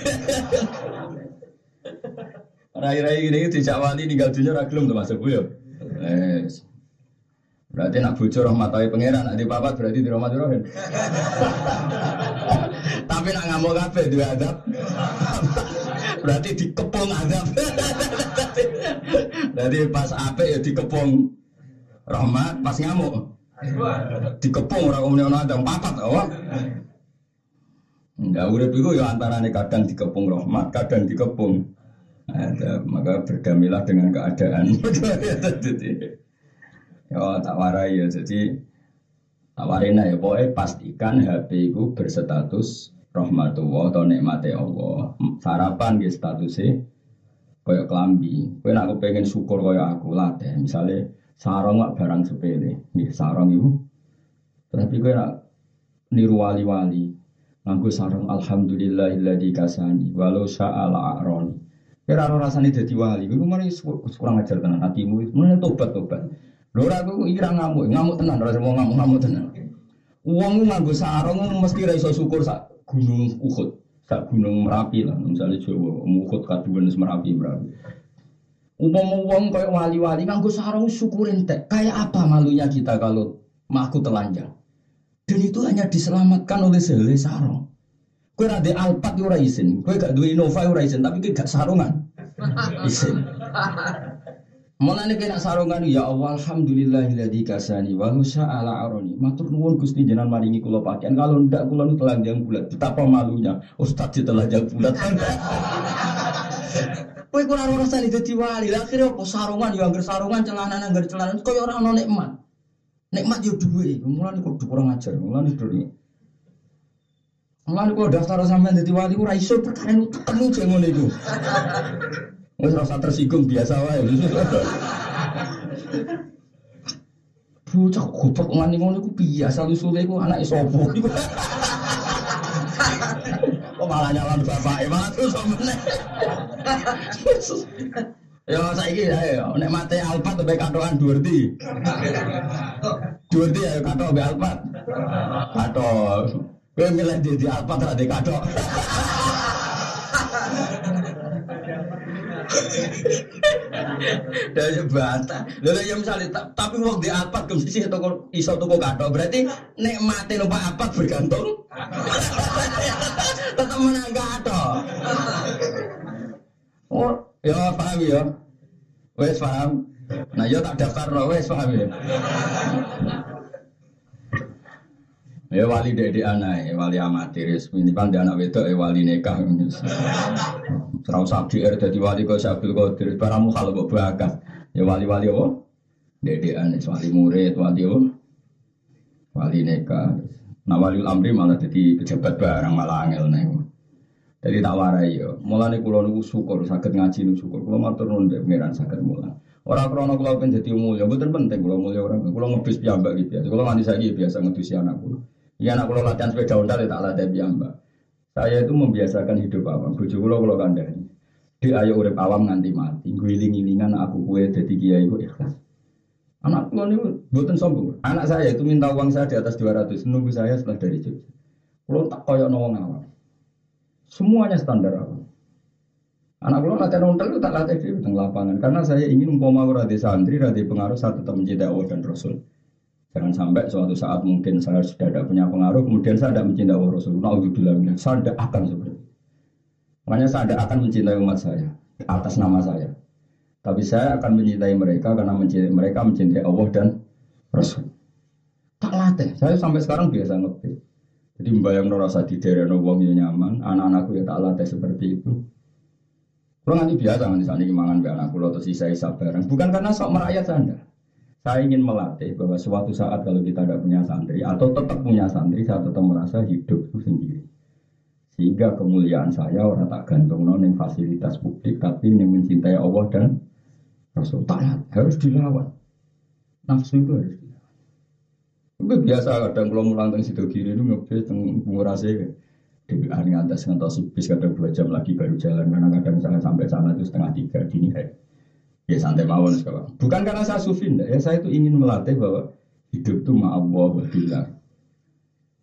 Rai-rai ini tidak wali tinggal dunia ragilum tuh masuk ya. Yes. Berarti nak bocor rahmatawi pangeran, nak di papat berarti di rumah kan. Tapi nak ngamuk kafe dua adab. berarti dikepung adab. Berarti pas ape ya dikepung rahmat, pas ngamuk dikepung orang umumnya orang ada papat, oh. Enggak, udah itu ya antara kadang dikepung rahmat, kadang dikepung ada, maka berdamilah dengan keadaan. ya tak warai ya, jadi tak warina ya, pokoknya pastikan HP itu berstatus rahmatullah atau nikmati Allah. Sarapan gitu statusnya kayak kelambi. Kowe nak pengen syukur kayak aku lah deh. Misalnya sarong barang sepele, nih sarong itu. Tapi kowe nak niru wali-wali, nganggo sarong alhamdulillahilladzi kasani walau sa'ala a'roni. Kira ora rasane dadi wali, kuwi mari kurang ajar tenan hatimu. Mulane tobat tobat. Lho ora aku iki ngamuk, ngamuk tenan ora semua ngamuk ngamuk tenan. Wong nganggo sarung mesti ra iso syukur sak gunung Uhud, sak gunung Merapi lah, misalnya Jawa, Uhud kaduan Merapi Merapi. Umpama wong kayak wali-wali nganggo sarung syukur entek. Kayak apa malunya kita kalau maku telanjang? Dan itu hanya diselamatkan oleh sehelai sarung. Kue ada Alphard ora izin, kue gak dua Innova ora izin, tapi kue gak sarungan. Izin. Mulane kena sarungan ya Allah alhamdulillahilladzi kasani wa ala aroni. Matur nuwun Gusti jenengan maringi kula pakaian. Kalau ndak kula nu telanjang bulat. Betapa malunya Ustaz telanjang bulat. Kowe kurang rasane dadi wali. Lah akhire apa sarungan ya anggar sarungan celana anggar celana koyo ora ono nikmat. Nikmat yo duwe. Mulane kok kurang ajar. Mulane dulu. Mulane kok daftar sampean dadi wali ora iso perkara ketemu jek ngono iku. Wis rasa tersinggung biasa wae. Bocah goblok ngani ngono iku biasa usule iku anake sapa iku. Kok malah nyalon bapak malah terus meneh. Ya saiki ya nek mate Alpat mbek katokan Durti. Durti ya katok mbek Alpat. Katok. Kowe milih di Alphard ra di kadok. Dari bantah. Lalu ya misalnya ta- tapi wong di Alphard ke sisi toko iso toko kadok berarti nek mati numpak Alphard bergantung. Tetap menang kadok. Oh, ya paham ya. Wes paham. Nah, yo tak daftar no, wes paham ya. Ya wali dede anak, wali amatir, minimal dia anak wedok, ya wali nikah. Serau sabdi er jadi wali kau sabdul qadir, baramu kalau kau bakat. Ya wali-wali apa? Dede anak, wali murid, wali apa? Wali nikah. Nah wali amri malah jadi pejabat barang malah angel nih. Jadi tak warai yo. Mulane kula niku syukur saged ngaji niku syukur. Kula matur nuwun mbek pangeran saged mulang. Ora krana kula pengen dadi mulya, mboten penting kula mulya ora. Kula ngedus piyambak iki biasa. Kula nganti saiki biasa ngedusi anak kula. Iya anak kula latihan sepeda ontel ya tak latih piyambak. Saya itu membiasakan hidup awam. Bojo kula kula kandhani. Di ayo urip awam nganti mati. Guling-gilingan aku kue dadi kiai kok ikhlas. Anak kula niku mboten sombong. Anak saya itu minta uang saya di atas 200 nunggu saya setelah dari Jogja. Kula tak koyo wong awam. Semuanya standar awam. Anak kula latihan ontel itu tak latih di tengah lapangan karena saya ingin umpama ora di santri, ora pengaruh saya tetap mencintai Allah dan Rasul. Jangan sampai suatu saat mungkin saya sudah tidak punya pengaruh, kemudian saya tidak mencintai Allah Rasul. Naudzubillah. Saya tidak akan seperti. Makanya saya tidak akan mencintai umat saya atas nama saya. Tapi saya akan mencintai mereka karena mencintai mereka mencintai Allah dan Rasul. Tak latih. Saya sampai sekarang biasa ngetik. Jadi membayang rasa di daerah wong yang nyaman, anak-anakku ya tak latih seperti itu. Kalau nanti biasa nanti saat ini mangan anakku atau sisa sisa bareng. Bukan karena sok merakyat anda. Saya ingin melatih bahwa suatu saat kalau kita tidak punya santri atau tetap punya santri, saya tetap merasa hidup itu sendiri. Sehingga kemuliaan saya orang tak gantung non yang fasilitas publik, tapi yang mencintai Allah dan Rasul. Tak harus dilawan. Nafsu itu harus dilawan. Itu biasa kadang kalau mulang teng situ kiri itu ngebet teng pengurasi kan. DBA ngantas ngantos bis kadang dua jam lagi baru jalan karena kadang saya sampai sana itu setengah tiga dini hari. Ya santai mawon sekarang. Bukan karena saya sufi enggak, ya saya itu ingin melatih bahwa hidup itu ma'allah wa billah.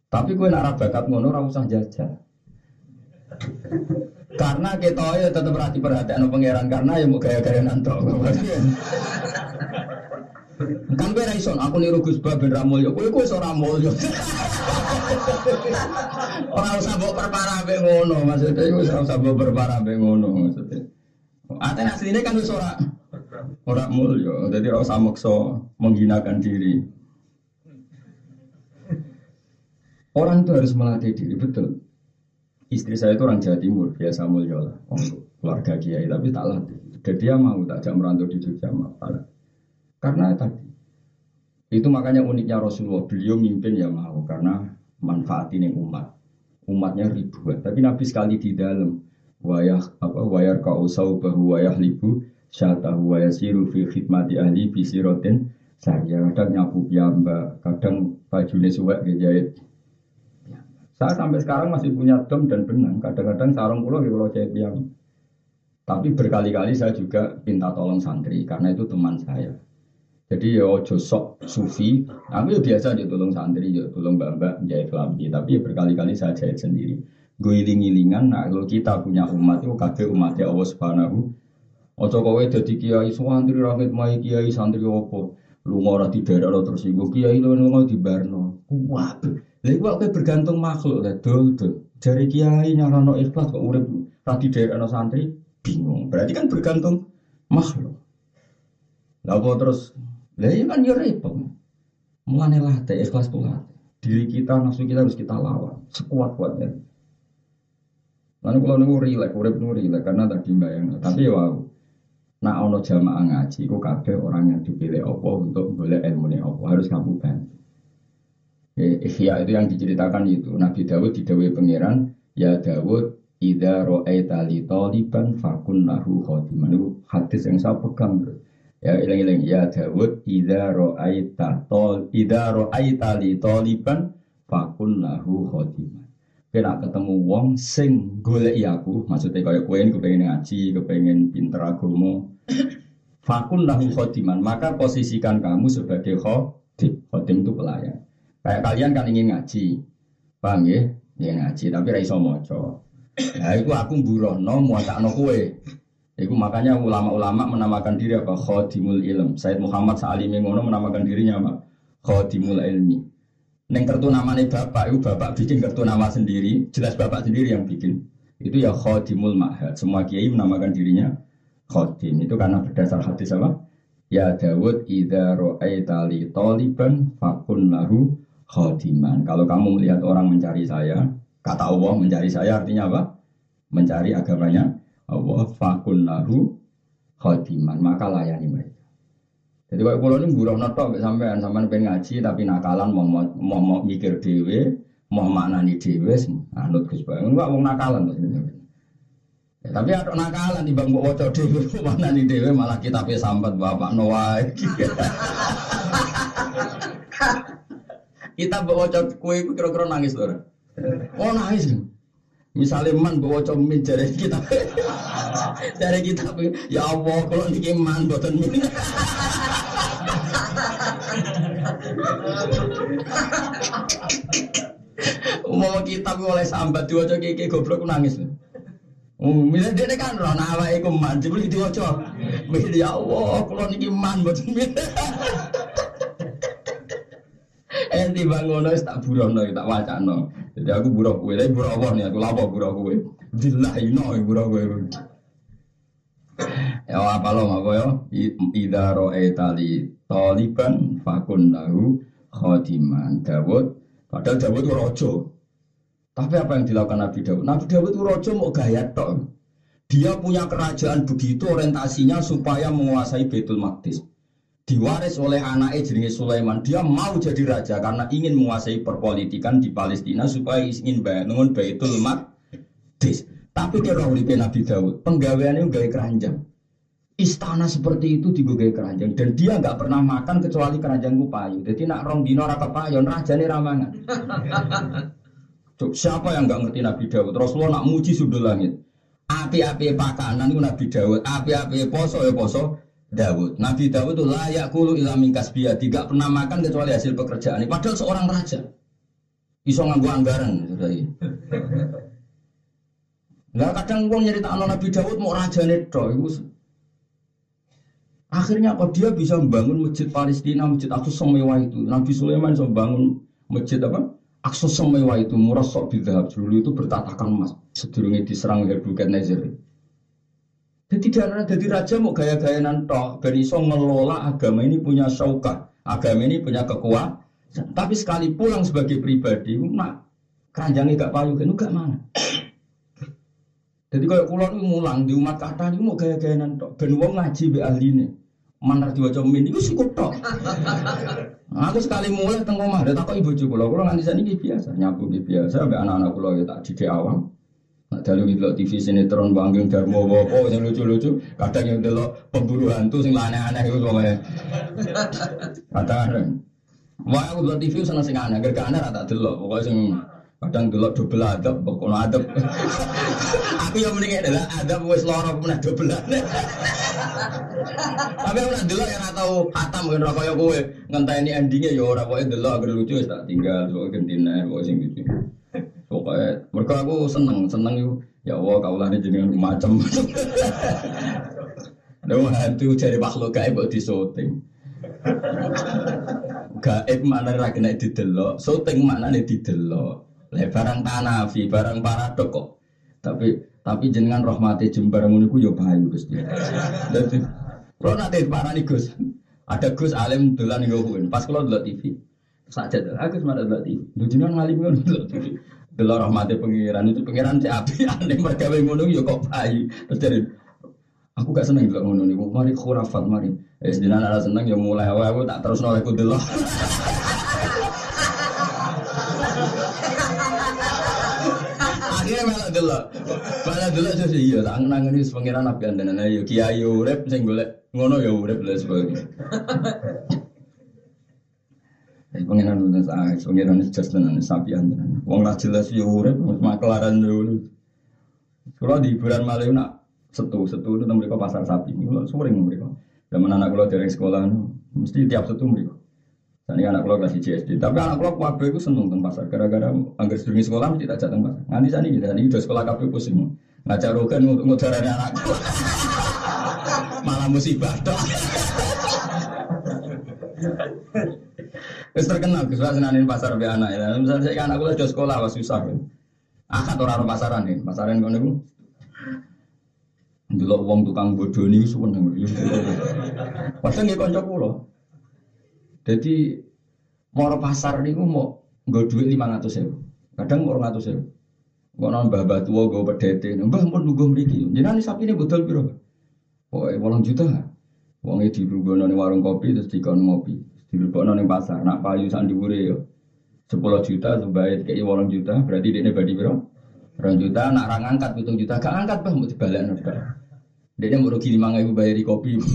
Tapi gue nak bakat ngono ora usah jajal. Karena kita ya tetap perhati perhatian pangeran karena ya mau gaya-gaya nanto. Kan raison, aku niru Gus Ba ben ra mulya. Kowe kowe ora mulya. Ora usah mbok perparah mbek ngono, maksudnya iku ora usah mbok perparah mbek ngono maksudnya. Ate asline kan wis ora ora mulya, jadi ora usah maksa menghinakan diri. Orang itu harus melatih diri, betul. Istri saya itu orang Jawa Timur, biasa mulia lah, keluarga kiai, tapi tak latih. Dan dia mau tak jam merantau di Jogja, malah. Karena tadi, itu makanya uniknya Rasulullah, beliau mimpin ya mau, karena manfaatin yang umat. Umatnya ribuan, tapi Nabi sekali di dalam, wayah apa wayar kau bahu wayah libu syatahu wayasiru fi khidmati ahli bisirotin saya kadang nyapu piyamba kadang bajunya suwek dijahit saya sampai sekarang masih punya dom dan benang. Kadang-kadang sarung pulau pulau jahit yang. Tapi berkali-kali saya juga minta tolong santri karena itu teman saya. Jadi ya ojo sok sufi. Aku ya biasa dia tolong santri, ya tolong mbak-mbak jahit kelambi. Tapi ya berkali-kali saya jahit sendiri. Gue iling-ilingan. Nah kalau kita punya umat itu kabeh umatnya Allah Subhanahu. Ojo kowe dadi kiai santri rangit mai kiai santri opo. Lu ora di daerah tersinggung kiai lu ngono di Barno. Wah. Lha iku kowe bergantung makhluk lah dol dol. Jari kiai nyarano ikhlas kok urip ra di daerah santri bingung. Berarti kan bergantung makhluk. Lah terus? Lah iya kan ya repot. Mulane latih ikhlas ku latih. Diri kita, nafsu kita harus kita lawan sekuat-kuatnya. Lalu kalau nunggu rilek, urip nunggu rilek karena tadi bayang. Tapi wow, nah ono jamaah ngaji, kok kabeh orang yang dipilih apa untuk boleh ilmu apa harus kamu bantu. Ihya itu yang diceritakan itu Nabi Dawud didawai pangeran ya Dawud ida ro'aita li taliban fakun lahu khotiman itu hadis yang saya pegang. Ya ilang-ilang ya Dawud ida ro'aita tol ida ro'aita li taliban fakun lahu khotiman kena ketemu wong sing golek aku maksudnya kayak kue ini kepengen ngaji kepengen pinter agama fakun lahu khotiman maka posisikan kamu sebagai khotim khotim itu pelayan Kayak kalian kan ingin ngaji, paham ya? Ya ngaji tapi ra iso maca. Nah, iku aku mburono muatakno kowe. Iku makanya ulama-ulama menamakan diri apa? Khadimul ilm. Said Muhammad Sa'alimi ngono menamakan dirinya apa? Khadimul ilmi. Neng kartu namanya bapak, itu bapak bikin kartu nama sendiri, jelas bapak sendiri yang bikin. Itu ya khadimul ma'had. Semua kiai menamakan dirinya khadim. Itu karena berdasar hadis apa? Ya Dawud idza ra'aita li taliban fakun lahu khadiman. Kalau kamu melihat orang mencari saya, kata Allah mencari saya artinya apa? Mencari agamanya Allah fakun lahu khadiman. Maka layani mereka. Jadi kalau pulau ini buruh notok sampean sampean pengen ngaji tapi nakalan mau mau, mau, mikir dewe, mau maknani dewe, anut Gus Bayu enggak mau nakalan. Ya, tapi ada nakalan di bangku wocok dewe, mana nih dewe malah kita pe sambat bapak Noah. kita bawa wocok kue kira-kira nangis loh. Oh nangis. Misalnya man bawa wocok min dari kita, dari kita ya Allah kalau niki man buatan min. Umum kitab oleh sambat diwaca kiki goblok nangis. Um, milih dia kan roh nawa iku man jebul diwaca. Milih ya Allah, kula niki man milih. Enti bangono tak burono tak wacano. Jadi aku buruh kowe, tapi buruh Allah nih aku lapo buruh kowe. Billahi no buruh kowe. Ya apa lo apa ya? Idza ra'aita li taliban fakun lahu khadiman. Dawud padahal Dawud itu raja. Tapi apa yang dilakukan Nabi Dawud? Nabi Dawud itu raja mau gaya tok. Dia punya kerajaan begitu orientasinya supaya menguasai Baitul Maqdis. Diwaris oleh anaknya jenenge Sulaiman. Dia mau jadi raja karena ingin menguasai perpolitikan di Palestina supaya ingin bangun Baitul Maqdis. Tapi dia uripe Nabi Dawud, penggaweannya gawe keranjang. Istana seperti itu digogai keranjang dan dia nggak pernah makan kecuali keranjang kupayu. Jadi nak rong dino raka payon raja nih ramangan. Cuk, siapa yang nggak ngerti Nabi Dawud? Rasulullah nak muji sudut langit. Api-api pakanan itu Nabi Dawud, api-api poso ya poso Dawud. Nabi Dawud itu layak kulu ilamin kasbiyah, tidak pernah makan kecuali hasil pekerjaan. Padahal seorang raja. Iso nganggu anggaran. Lah kadang wong nyerita Nabi Dawud mau raja neto, Akhirnya apa dia bisa membangun masjid Palestina, masjid Aqsa semewah itu. Nabi Sulaiman bisa membangun masjid apa? Aqsa semewah itu murah sok bidhab dulu itu bertatakan emas. Sedurungnya diserang Nebuchadnezzar. Jadi tidak jadi raja mau gaya-gaya nanto, ben iso ngelola agama ini punya syaukah, agama ini punya kekuatan. Tapi sekali pulang sebagai pribadi, nak keranjangnya gak payu kan, gak mana. Jadi kalau kulon mulang di umat kata ini mau gaya-gaya nanto, ben wong ngaji be ahli ini. Mana diwaca min itu sih tok. Aku sekali mulai teng omah, ada takut ibu kula, kula nganti sani biasa, nyapu biasa, be anak-anak kula ya tak didik awam. Dalu gitu TV sinetron Banggeng Darmo Wopo yang lucu-lucu, kadang yang delok pemburu hantu sing aneh-aneh itu pokoknya. Kadang Wah aku delok TV seneng sing aneh, gak aneh rata delok, pokoknya sing kadang delok double adab, pokoknya adab. aku yang mending adalah adab wis lara meneh double Tapi aku nak delok yang tahu hatam kan ora kaya kowe, ngenteni endingnya ya ora kowe delok agar lucu tak tinggal, kok gentine, kok sing gitu. Pokoknya mereka aku seneng, seneng itu ya Allah kaulah ini jenengan macam. Ada hantu cari makhluk gaib buat disoting. Gaib mana lagi naik didelok, syuting mana nih didelok. Le barang tanafi, barang paradok kok. Tapi tapi jenengan rahmati jembar ngono iku ya bahayu Gusti. Dadi kalau nanti parani Gus, ada Gus alim dolan nggowo. Pas kalau delok TV, saja aku semarang delok TV. Lu jenengan ngalim ngono delok TV. Delok rahmati pengiran itu pengiran si api mereka ngono ya kok bayi. Terus dari aku gak seneng delok ngono niku. Mari khurafat mari. Eh sedina ada seneng ya mulai awal aku tak terus nolak aku delok. Akhirnya malah delok. Malah delok jadi iya tak nangani pengiran api andanan ayo kiai urip sing golek ngono ya urip lha sebagainya. Eh, pengiran udah sah, pengiran itu just tenan sapi tenan. Wong lah jelas ya urip makelaran dulu. Kalau di hiburan malah nak setu setu itu mereka pasar sapi. Kalau sering mereka. Zaman anak kalau dari sekolah mesti tiap setu mereka. Tadi anak keluar kelas CSD, tapi anak keluar kabeh itu seneng tentang pasar. Gara-gara anggar sedurunge sekolah mesti tak jatuh pasar. Nanti gitu, ini udah sekolah kabeh pusing. Ngajar rogan untuk ngudarane anakku. Malah musibah dong. Wis terkenal Gus senanin pasar be anak ya. Misalnya saya anak kula sekolah wis susah. Akad ora ono pasaran nih, pasaran kono niku. Delok wong tukang bodoni seneng. Padahal nggih kanca kula. Jadi mau pasar niku mau nggo dhuwit 500.000. Kadang 400.000. Kok nambah batu gue pedete, mbah pun nunggu mriki. Jenengan sapi ini betul piro? Oh, 8 juta. Wonge dirunggono ning warung kopi terus dikon ngopi. Dirunggono ning pasar. Nak payu sak dhuwure yo. 10 juta sebaik kayak 8 juta, berarti dia badi piro? 2 juta, nak ra ngangkat 7 juta, gak angkat bang, mau dibalekno. Dia mau rugi 5 bayar di kopi.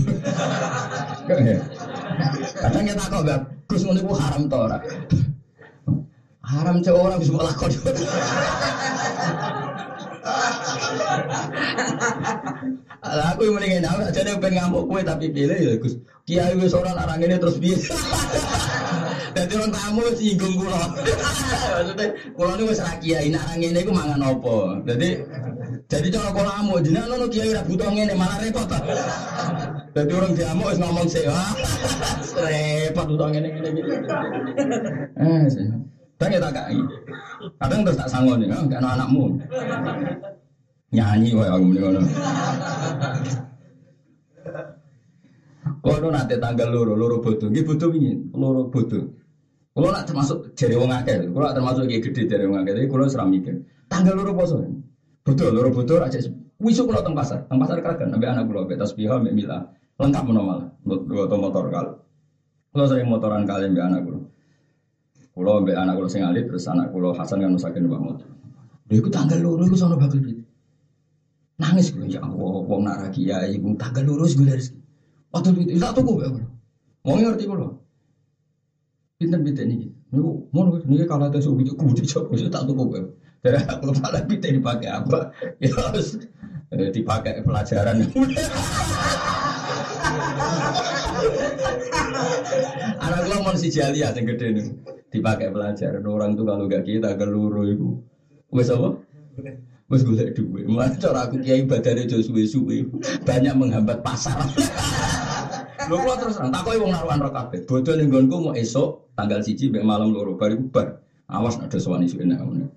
Kadang kita kok gak Gus ngono iku haram to ora? Haram cewek orang bisa lakon. Lah aku mending enak aja pengen ngamuk kowe tapi pilih ya Gus. Kiai wis ora larang ini terus piye? Dadi orang tamu singgung kula. Maksudnya kula niku wis ra kiai nak ngene iku mangan apa. Jadi jadi cara kula amuk jenengan ngono kiai ra butuh ngene malah repot. Jadi orang diamuk wis ngomong wah repot butuh ngene ngene iki. Eh, dan ya tak kai. Kadang terus tak sanggup nih, kan anakmu. Nyanyi wae aku muni ngono. Kalau nanti tanggal loro, loro bodoh, gitu bodoh ini, loro bodoh. Kalau nak termasuk jari wong akeh, kalau termasuk kayak gede jari wong akeh, jadi kalau seram mikir. Tanggal loro poso, bodoh, loro bodoh aja. Wisuk kalau teng pasar, teng pasar kagak, nabi anak kulo, betas piha, mbak mila, lengkap menolak, dua motor kal. Kalau sering motoran kalian mbak anak kulo. Kulo mbak anak kulo sing alit, terus anak kulo Hasan kan nusakin mbak motor. Dia ikut tanggal loro, itu sono bakal. Nangis gue, ya Allah, wong nak kiai, gue tanggal lurus gue dari Waktu itu, tak tuku ya, mau ngerti gue Pinter-pinter ini, niku mau nih kalau ada suhu itu kudu coba, saya tak tuku gue. Dari aku malah pinter dipakai apa? Ya harus eh, dipakai pelajaran. Anak gue mau si jali ya, yang gede nih, dipakai pelajaran. Orang tuh kalau gak kita keluru itu, wes apa? Wes golek duit. Mulane cara aku kiai badane aja suwe-suwe. Banyak menghambat pasar. Lho kula terus takoki wong naruhan ro kabeh. Bodho ning nggonku mau esuk tanggal siji mek malam loro bar. Awas nek ada sowan isu enak ngene.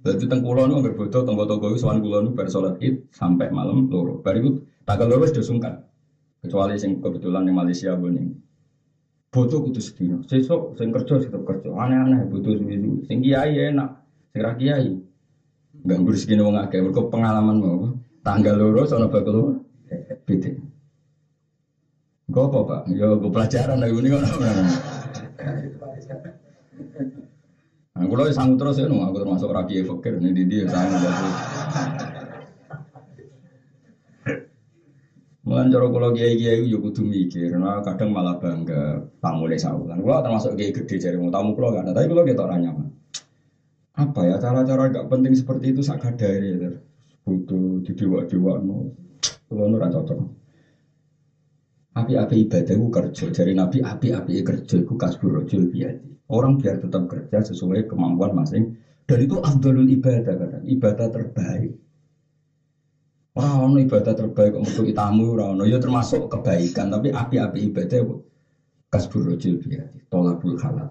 Dadi teng kula niku anggere bodho tangga-tangga iku sowan kula niku bar salat Id sampai malam loro. Bar iku tanggal loro wis sungkan. Kecuali sing kebetulan yang Malaysia ning Bodoh kudu sedino. Sesuk sing kerja tetep kerja. Aneh-aneh bodoh suwi-suwi. Sing kiai enak, sing ra kiai Ganggu rezeki wong akeh mergo pengalaman mau. Tanggal loro sono bakal beda. Gue apa pak? Ya gue pelajaran lagi ini kan. Nah, kalau sanggup terus ya, aku termasuk rakyat fakir nih di dia sanggup. Mulan cara kula kiai-kiai yo kudu mikir, nah kadang malah bangga tamu le saulan. Kula termasuk kiai gede jare tamu kula kan, tapi kula ketok ora nyaman apa ya cara-cara gak penting seperti itu sangat dari ya, butuh di dewa dewa no kalau nurah cocok. Api-api ibadah itu kerja. Dari nabi api-api kerja itu kasbur rojul biadi. Orang biar tetap kerja sesuai kemampuan masing dan itu abdulul ibadah kata ibadah terbaik. Orang ibadah terbaik untuk tamu, orang ya termasuk kebaikan, tapi api-api ibadah kasbur rojul biadi, tolabul halal.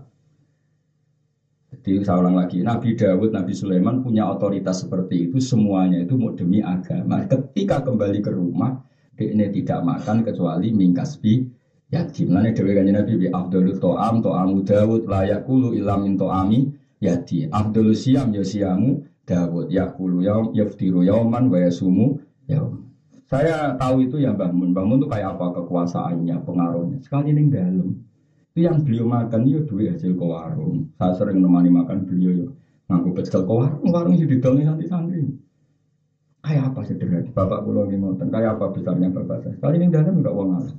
Jadi saya ulang lagi, Nabi Dawud, Nabi Sulaiman punya otoritas seperti itu, semuanya itu mau demi agama. Ketika kembali ke rumah, dia tidak makan kecuali mingkasbi yatim. Lainnya dewi kanji Nabi bi Abdul To'am, To'amu Dawud, layak kulu ilam min To'ami yati. Abdul Siam, ya siamu Dawud, yakulu yaum, yaftiru yauman, wa yasumu yaum. Saya tahu itu ya bangun, bangun itu kayak apa kekuasaannya, pengaruhnya. Sekali ini dalam. Itu yang beliau makan ya duit hasil ke warung. Saya sering nemani makan beliau ya. Ngaku pecel ke warung, warung itu didongi santri-santri. Kayak apa sederhana? Bapak pulau lagi ngoten. Kayak apa besarnya bapak saya? Kali ini dalam enggak uang.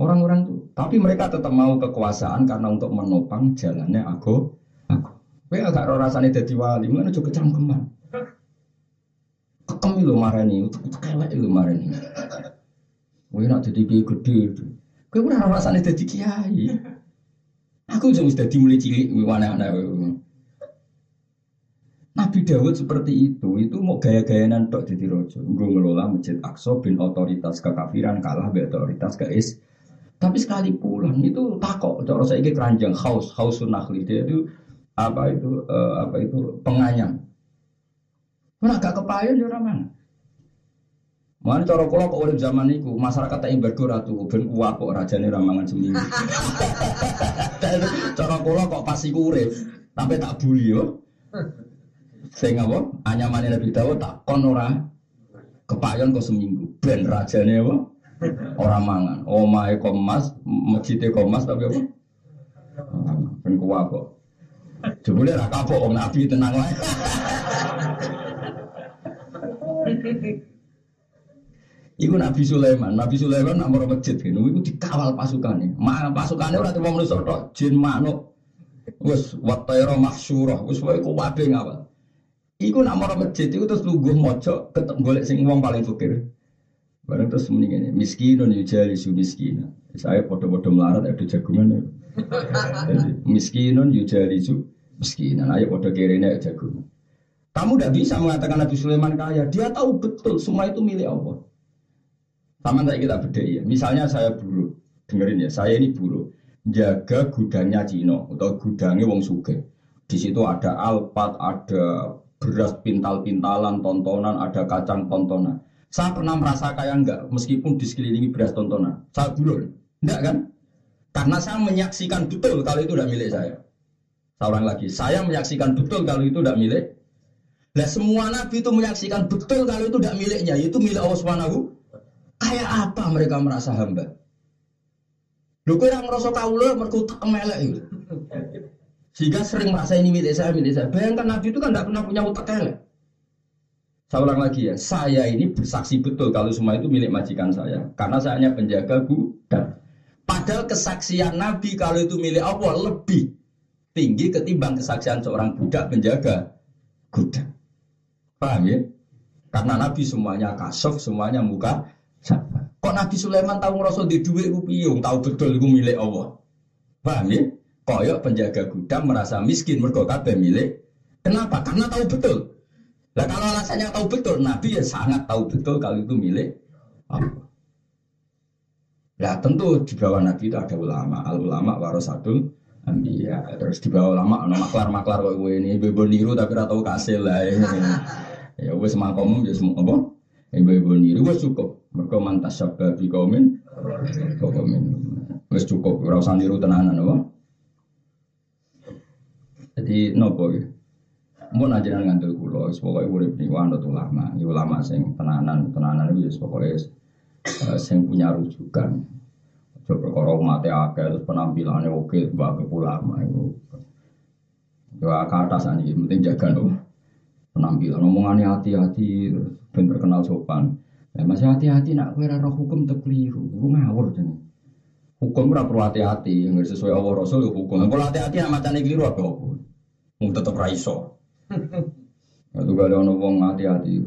Orang-orang tuh, tapi mereka tetap mau kekuasaan karena untuk menopang jalannya aku. Aku. Kowe agak rasanya jadi wali, mana juga kecangkeman. Kekem itu marah nih, kelek itu marah nih. Kowe nak jadi gede, kowe ora rasanya jadi kiai. Aku sudah dadi mulai cilik aneh-aneh. Nabi Dawud seperti itu, itu mau gaya-gayanan tok jadi rojo. Gue ngelola masjid Aqsa bin otoritas kekafiran kalah be otoritas keis. Tapi sekali pulang itu takok, cara saya ini keranjang haus, haus sunahli dia itu apa itu uh, apa itu penganyang. Mana gak kepayon ya orang mana? Mana cara kula kok urip zaman niku, masyarakat tak imbargo ratu ben kuat kok rajane ramangan seminggu. cara kula kok pas iku urip, tak buli yo. Sing apa? Anyamane Nabi Dawud tak kon ora kepayon kok seminggu. Ben rajane apa? Ora mangan. Omahe komas, masjide komas tapi apa? Ben kuat kok. Jebule ra kapok om Nabi tenang wae. Iku Nabi Sulaiman, Nabi Sulaiman nak mau masjid gitu, iku dikawal pasukannya. Ma pasukannya ora cuma manusia tok, jin manuk. Wes watayra mahsyurah, wes wae ku wabe ngawal. Iku nak mau masjid iku terus lungguh mojo ketemu golek sing wong paling fakir. Barang terus muni ngene, miskinun yujali su miskina. Saya podo-podo melarat ada jagungan ya. miskinun yujali su miskinan. Ayo podo kirene jagungan. Kamu tidak bisa mengatakan Nabi Sulaiman kaya. Dia tahu betul semua itu milik Allah. Sama saya kita beda ya. Misalnya saya buruh, dengerin ya, saya ini buruh. Jaga gudangnya Cino atau gudangnya Wong Suge. Di situ ada alpat, ada beras pintal-pintalan, tontonan, ada kacang tontonan. Saya pernah merasa kaya enggak, meskipun di sekelilingi beras tontonan. Saya buruh, enggak kan? Karena saya menyaksikan betul kalau itu tidak milik saya. Seorang lagi, saya menyaksikan betul kalau itu tidak milik. Nah semua nabi itu menyaksikan betul kalau itu tidak miliknya, itu milik Allah Subhanahu Kayak apa mereka merasa hamba? Lu kira ngerasa mereka tak melek itu. Sehingga sering merasa ini milik saya, milik saya. Bayangkan Nabi itu kan tidak pernah punya utak elek. Saya ulang lagi ya, saya ini bersaksi betul kalau semua itu milik majikan saya. Karena saya hanya penjaga gudang. Padahal kesaksian Nabi kalau itu milik Allah lebih tinggi ketimbang kesaksian seorang budak penjaga gudang. Paham ya? Karena Nabi semuanya kasuf, semuanya muka Kok Nabi Sulaiman tahu ngerasa di duit piung, tahu betul itu milik Allah. Paham ya? Koyok penjaga gudang merasa miskin mergo kabeh milik. Kenapa? Karena tahu betul. Lah kalau alasannya tahu betul, Nabi ya sangat tahu betul kalau itu milik Allah. Lah tentu di bawah Nabi itu ada ulama, al ulama warasatul ya Terus di bawah ulama ada maklar-maklar kok ini bebo niru tapi ora tau kasil lah. Ya, ya wis mangkom ya semua apa? Ibu-ibu niru wis cukup. Mereka mantas sabda di kaumin, kaumin. Wes cukup, ora usah niru tenanan apa. Jadi nopo ya. Mun ajaran ngandel wis pokoke urip niku anut ulama. Iki ulama sing tenanan, tenanan itu wis pokoke uh, sing punya rujukan. Coba perkara umat akeh terus penampilannya oke, mbak ulama itu. Yo ke atas ini penting jaga no. Penampilan omongannya hati-hati, ben terkenal sopan. Masih hati-hati nak kue roh hukum terkeliru, itu ngawur jadi. Hukum ora perlu hati-hati, nggak sesuai Allah Rasul ya hukum. Kalau hati-hati nak macam keliru apa apa? Mau tetap raiso. Itu gak ada orang hati-hati.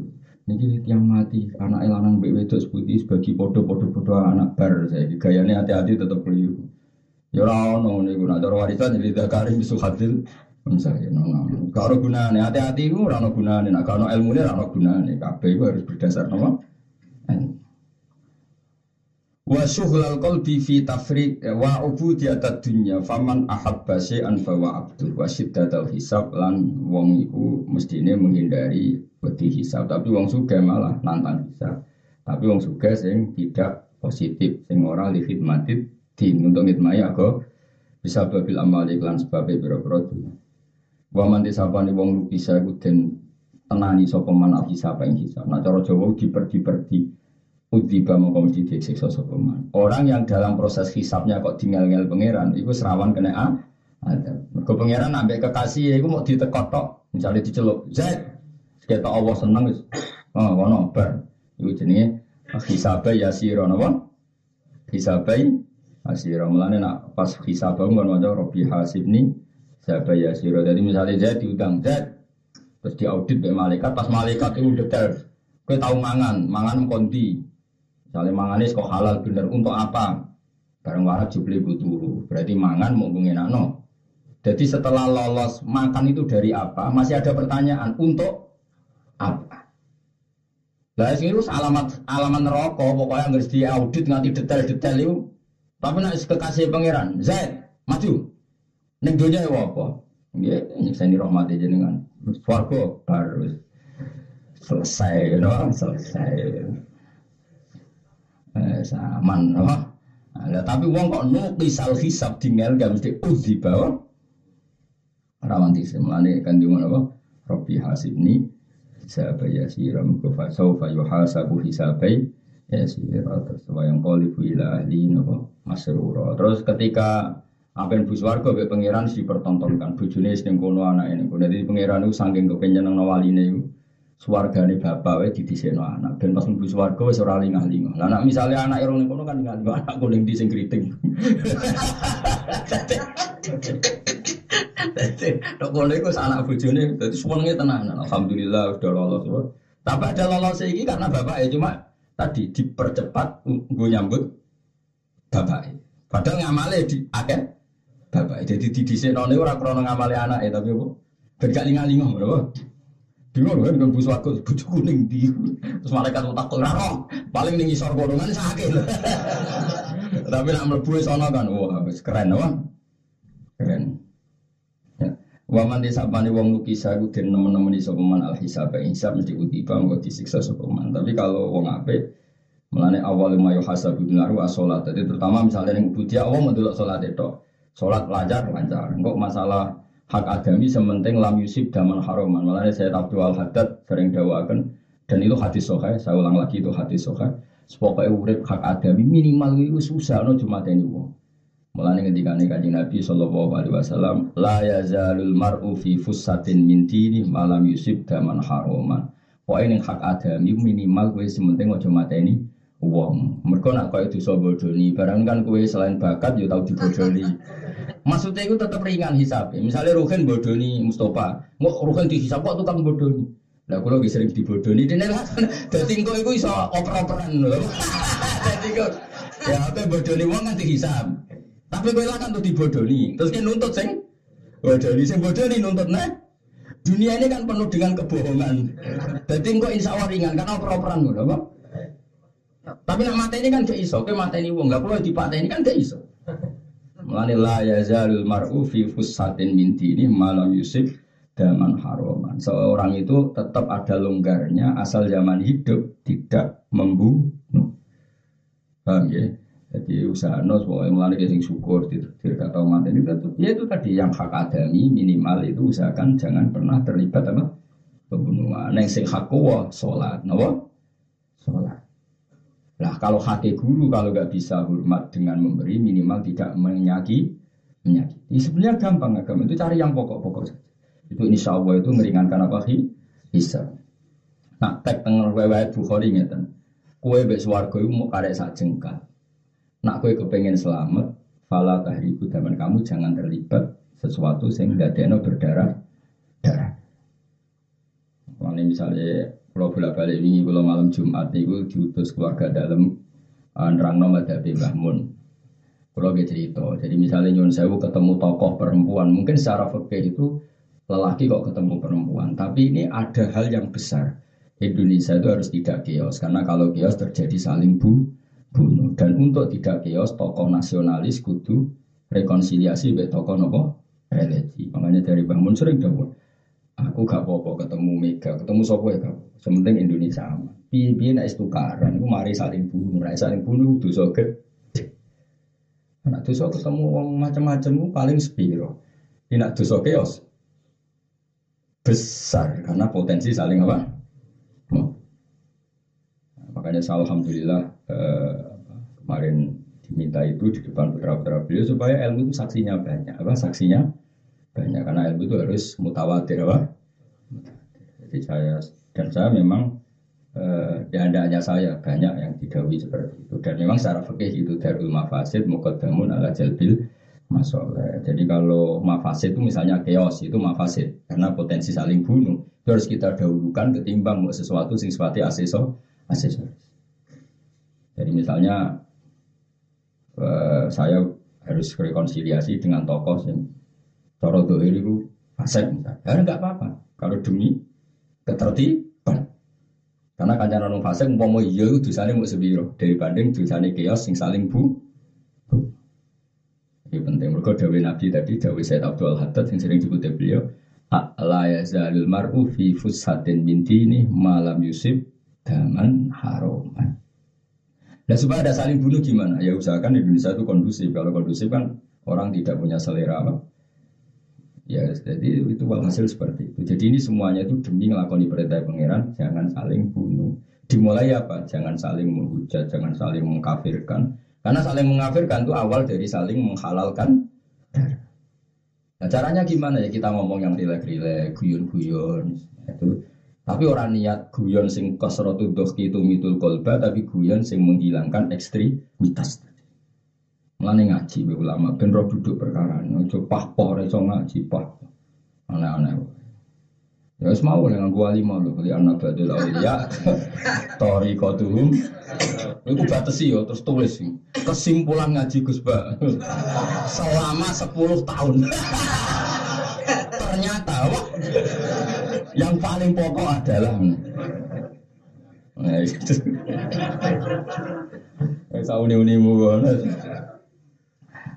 Niki tiang mati, anak elanang BW itu seputih sebagai podo-podo-podo anak bar saya. Gayanya hati-hati tetap keliru. Ya ora ono niku nak cara warisan jadi dakarin misalnya nono. Kalau gunane. Hati-hati ku ora ono gunane, nak kalau ilmu ini ora ono gunane. Kabeh harus berdasar nama Wa syughlal qalbi fi tafriq eh, wa ubudiyat dunya faman ahabba syai'an fa wa abdu wa syiddatal hisab lan wong iku mestine menghindari wedi hisab. Tapi wong sugih malah nantang hisab. Tapi wong sugih sing tidak positif sing ora li khidmatit din untuk ngitmai aku bisa babil amal iklan sebab biro-biro wa man disapani wong bisa iku den tenani sapa man hisab ing hisab nah cara Jawa diper-diperdi Udiba mau mesti disiksa sopeman. Orang yang dalam proses hisapnya kok tinggal ngel pangeran, itu serawan kena a. Ada. Mereka pangeran ambek kekasih, itu mau ditekotok, misalnya dicelup, Z, kita Allah seneng, oh kono ber, itu jenis hisabai yasiro, napa? Hisabai yasiro, mulane nak pas hisabai nggak mau Robi hasib nih, hisabai yasiro. Jadi misalnya Z diundang Z, terus diaudit oleh malaikat, pas malaikat itu detail, Kau tahu mangan, mangan kondi, Misalnya manganis kok halal bener untuk apa? Barang warak jubli turu. Berarti mangan mau nano Jadi setelah lolos makan itu dari apa? Masih ada pertanyaan untuk apa? Lah itu alamat alamat neraka pokoknya harus diaudit nganti detail-detail itu. Tapi nek kekasih pangeran, Zaid, maju. Ning donya ya apa? Nggih, nyeksa rahmati jenengan. Swarga baru selesai, know? selesai. Eh, saman, no? Nah, tapi wong kok nukisal hisab tinggal gak mesti uzi bahwa rawan tisemlane kan di mana apa? Robi hasibni hisaba yasira mukafa saufa yuhasabu hisabai yasira terus yang qalibu ila ahli napa masrura terus ketika apa yang buswarga be pangeran si pertontonkan bojone sing kono anak ini kono. Dadi pangeran itu saking kepengen nang waline iku swargane bapak wae didhisikno anak. Ben pas mlebu swarga wis ora lingah-lingah. Nek misale anak irung ning kono kan lingah-lingah. Anak kuning di sing kriting Tok kono iku anak bojone dadi senenge tenan. Alhamdulillah udah lolos. Tapi ada lolos iki karena bapak ya cuma tadi dipercepat gue nyambut bapak. Padahal ngamale di akeh bapak. Jadi di disekno ora krana ngamale anak ya tapi apa? Ben gak linga-linga berapa? Bingung kan dengan bus waktu bujuk kuning di terus malaikat takut raro paling ning isor golongan sakit. Tapi nak mlebu sono kan wah keren apa? Keren. Waman desa pani wong lukisa iku den nemen-nemen iso peman al hisab hisab mesti utiba mengko disiksa sapa Tapi kalau wong apik melane awal lima yo hasab binaru asolat. Jadi terutama misalnya yang budi Allah mendelok salat itu. Salat lancar lancar. Engko masalah hak adami sementing lam yusib daman haroman. Melane saya Abdul Al Haddad sering dawakan dan itu hadis sokai. Saya ulang lagi itu hadis sokai. Sepokoknya urip hak adami minimal itu susah no cuma teni wong. Mulane ketika nih kaji Nabi Shallallahu Alaihi Wasallam, la yazalul mar'u fi fusatin min dini malam yusib daman haroman. Pokoknya ini hak adami minimal gue sementing ojo ini uang. Mereka nak kau itu so bodoni, barang kan gue selain bakat yo ya tahu dibodoni. Maksudnya itu tetap ringan hisap. Misalnya Ruhin bodoni Mustafa, mau Ruhin dihisap kok tukang bodoni. Lah kalau bisa sering dibodoni, dene lah. Dadi engko iku iso oper-operan lho. Dadi kok ya apa bodoni wong kan dihisap. Tapi kowe kan tuh dibodoni. Terus kan nuntut sing bodoni sing bodoni nuntut nah. Dunia ini kan penuh dengan kebohongan. Jadi kok insya Allah ringan karena oper-operan apa? Tapi nak mata ini kan gak iso, ke mata ini wong gak perlu dipatah ini kan gak iso. Mulane la yazalul mar'u fi fusatin min ini malam yusuf daman haroman. Seorang itu tetap ada longgarnya asal zaman hidup tidak membunuh. Paham ya? Jadi usaha nos pokoknya mulai sing syukur tidak tahu mati ini itu ya itu tadi yang hak adami minimal itu usahakan jangan pernah terlibat apa pembunuhan. Neng sing hak kuwa sholat, nawa. Nah kalau hati guru kalau nggak bisa hormat dengan memberi minimal tidak menyaki menyakiti. Ya, sebenarnya gampang agama itu cari yang pokok-pokok. Itu insya Allah itu meringankan apa sih? Bisa. Nah tek tengah wewet bukhari ngeten. Kue bes warga itu mau karek sak jengkal Nak kue kepengen selamat, fala tahriku zaman kamu jangan terlibat sesuatu sehingga deno berdarah darah. Mana misalnya kalau bolak balik ini kalau malam Jumat itu diutus keluarga dalam uh, nerang nomor dari Bahmun. Kalau dia cerita, jadi misalnya Nyun Sewu ketemu tokoh perempuan, mungkin secara fikih itu lelaki kok ketemu perempuan, tapi ini ada hal yang besar. Indonesia itu harus tidak kios, karena kalau kios terjadi saling bu, bunuh. Dan untuk tidak kios tokoh nasionalis kudu rekonsiliasi be tokoh nopo religi. Makanya dari bangun sering dawuh, aku gak apa-apa ketemu Mega, ketemu sopo ya kau. Sementing Indonesia aman. Piye-piye nek tukaran, aku mari saling bunuh, nek saling bunuh dosa gede. Nak dosa ketemu wong macam-macam paling sepiro. Ini dosa kios besar karena potensi saling apa? Makanya saya alhamdulillah eh, kemarin diminta itu di depan putra-putra beliau supaya ilmu itu saksinya banyak. Apa saksinya banyak karena ilmu itu harus mutawatir apa? Jadi saya dan saya memang eh, ya hanya saya banyak yang didawi seperti itu dan memang secara fikih itu darul mafasid mukaddamun ala jalbil masalah. Jadi kalau mafasid itu misalnya chaos itu mafasid karena potensi saling bunuh itu harus kita dahulukan ketimbang sesuatu sing sifatnya asesor aksesoris. Jadi misalnya uh, saya harus rekonsiliasi dengan tokoh yang dohir itu fasek misalnya. Ya enggak apa-apa. Kalau demi ketertiban. Karena kancanan orang fasek mau iya itu dosane mau sebiro dibanding dosane kios sing saling bu. Ini penting. Mereka dawe Nabi tadi, dawe Sayyid Abdul Haddad yang sering dikutip beliau. La yazalul mar'u fi fushatin min dini malam yusib daman haroman. Nah supaya ada saling bunuh gimana? Ya usahakan Indonesia itu kondusif. Kalau kondusif kan orang tidak punya selera apa? Ya jadi itu walhasil seperti itu. Jadi ini semuanya itu demi melakukan perintah pangeran, jangan saling bunuh. Dimulai apa? Jangan saling menghujat, jangan saling mengkafirkan. Karena saling mengkafirkan itu awal dari saling menghalalkan Nah caranya gimana ya kita ngomong yang rilek-rilek, guyon-guyon itu. Tapi orang niat guyon sing kasrotu dohki itu mitul kolba, tapi guyon sing menghilangkan ekstremitas. Mulane ngaji be ulama ben duduk perkara ojo pahpoh iso ngaji pah. Aneh-aneh. Ya wis mau dengan gua lima lho, kali anak badul aulia. Tori kotuhum. Iku batesi yo terus tulis kesimpulan ngaji Gus Ba. Selama 10 tahun. Ternyata wah, yang paling pokok adalah Nah, itu. Saya uni-unimu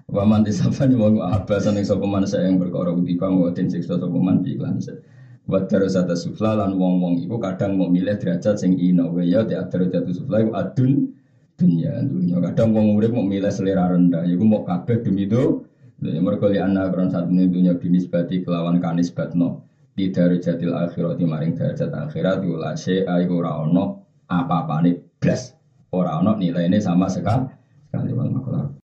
ngono. Waman disapa nih wong abasan yang sopeman saya yang berkoro kutiba mau tim siksa sopeman di iklan saya. Buat darusata sufla lan wong wong iku kadang mau milih derajat sing ino. Ya di darajat sufla iku adun dunia dunia kadang wong urip mau milih selera rendah iku mau kabeh demi itu Ya mereka li anak orang saat ini dunia binisbati kelawan kanis batno di darajatil akhirat maring darajat akhirat diulah syai'a iku ora ono apa-apa nih blas. Ora ono nilainya sama sekali sekali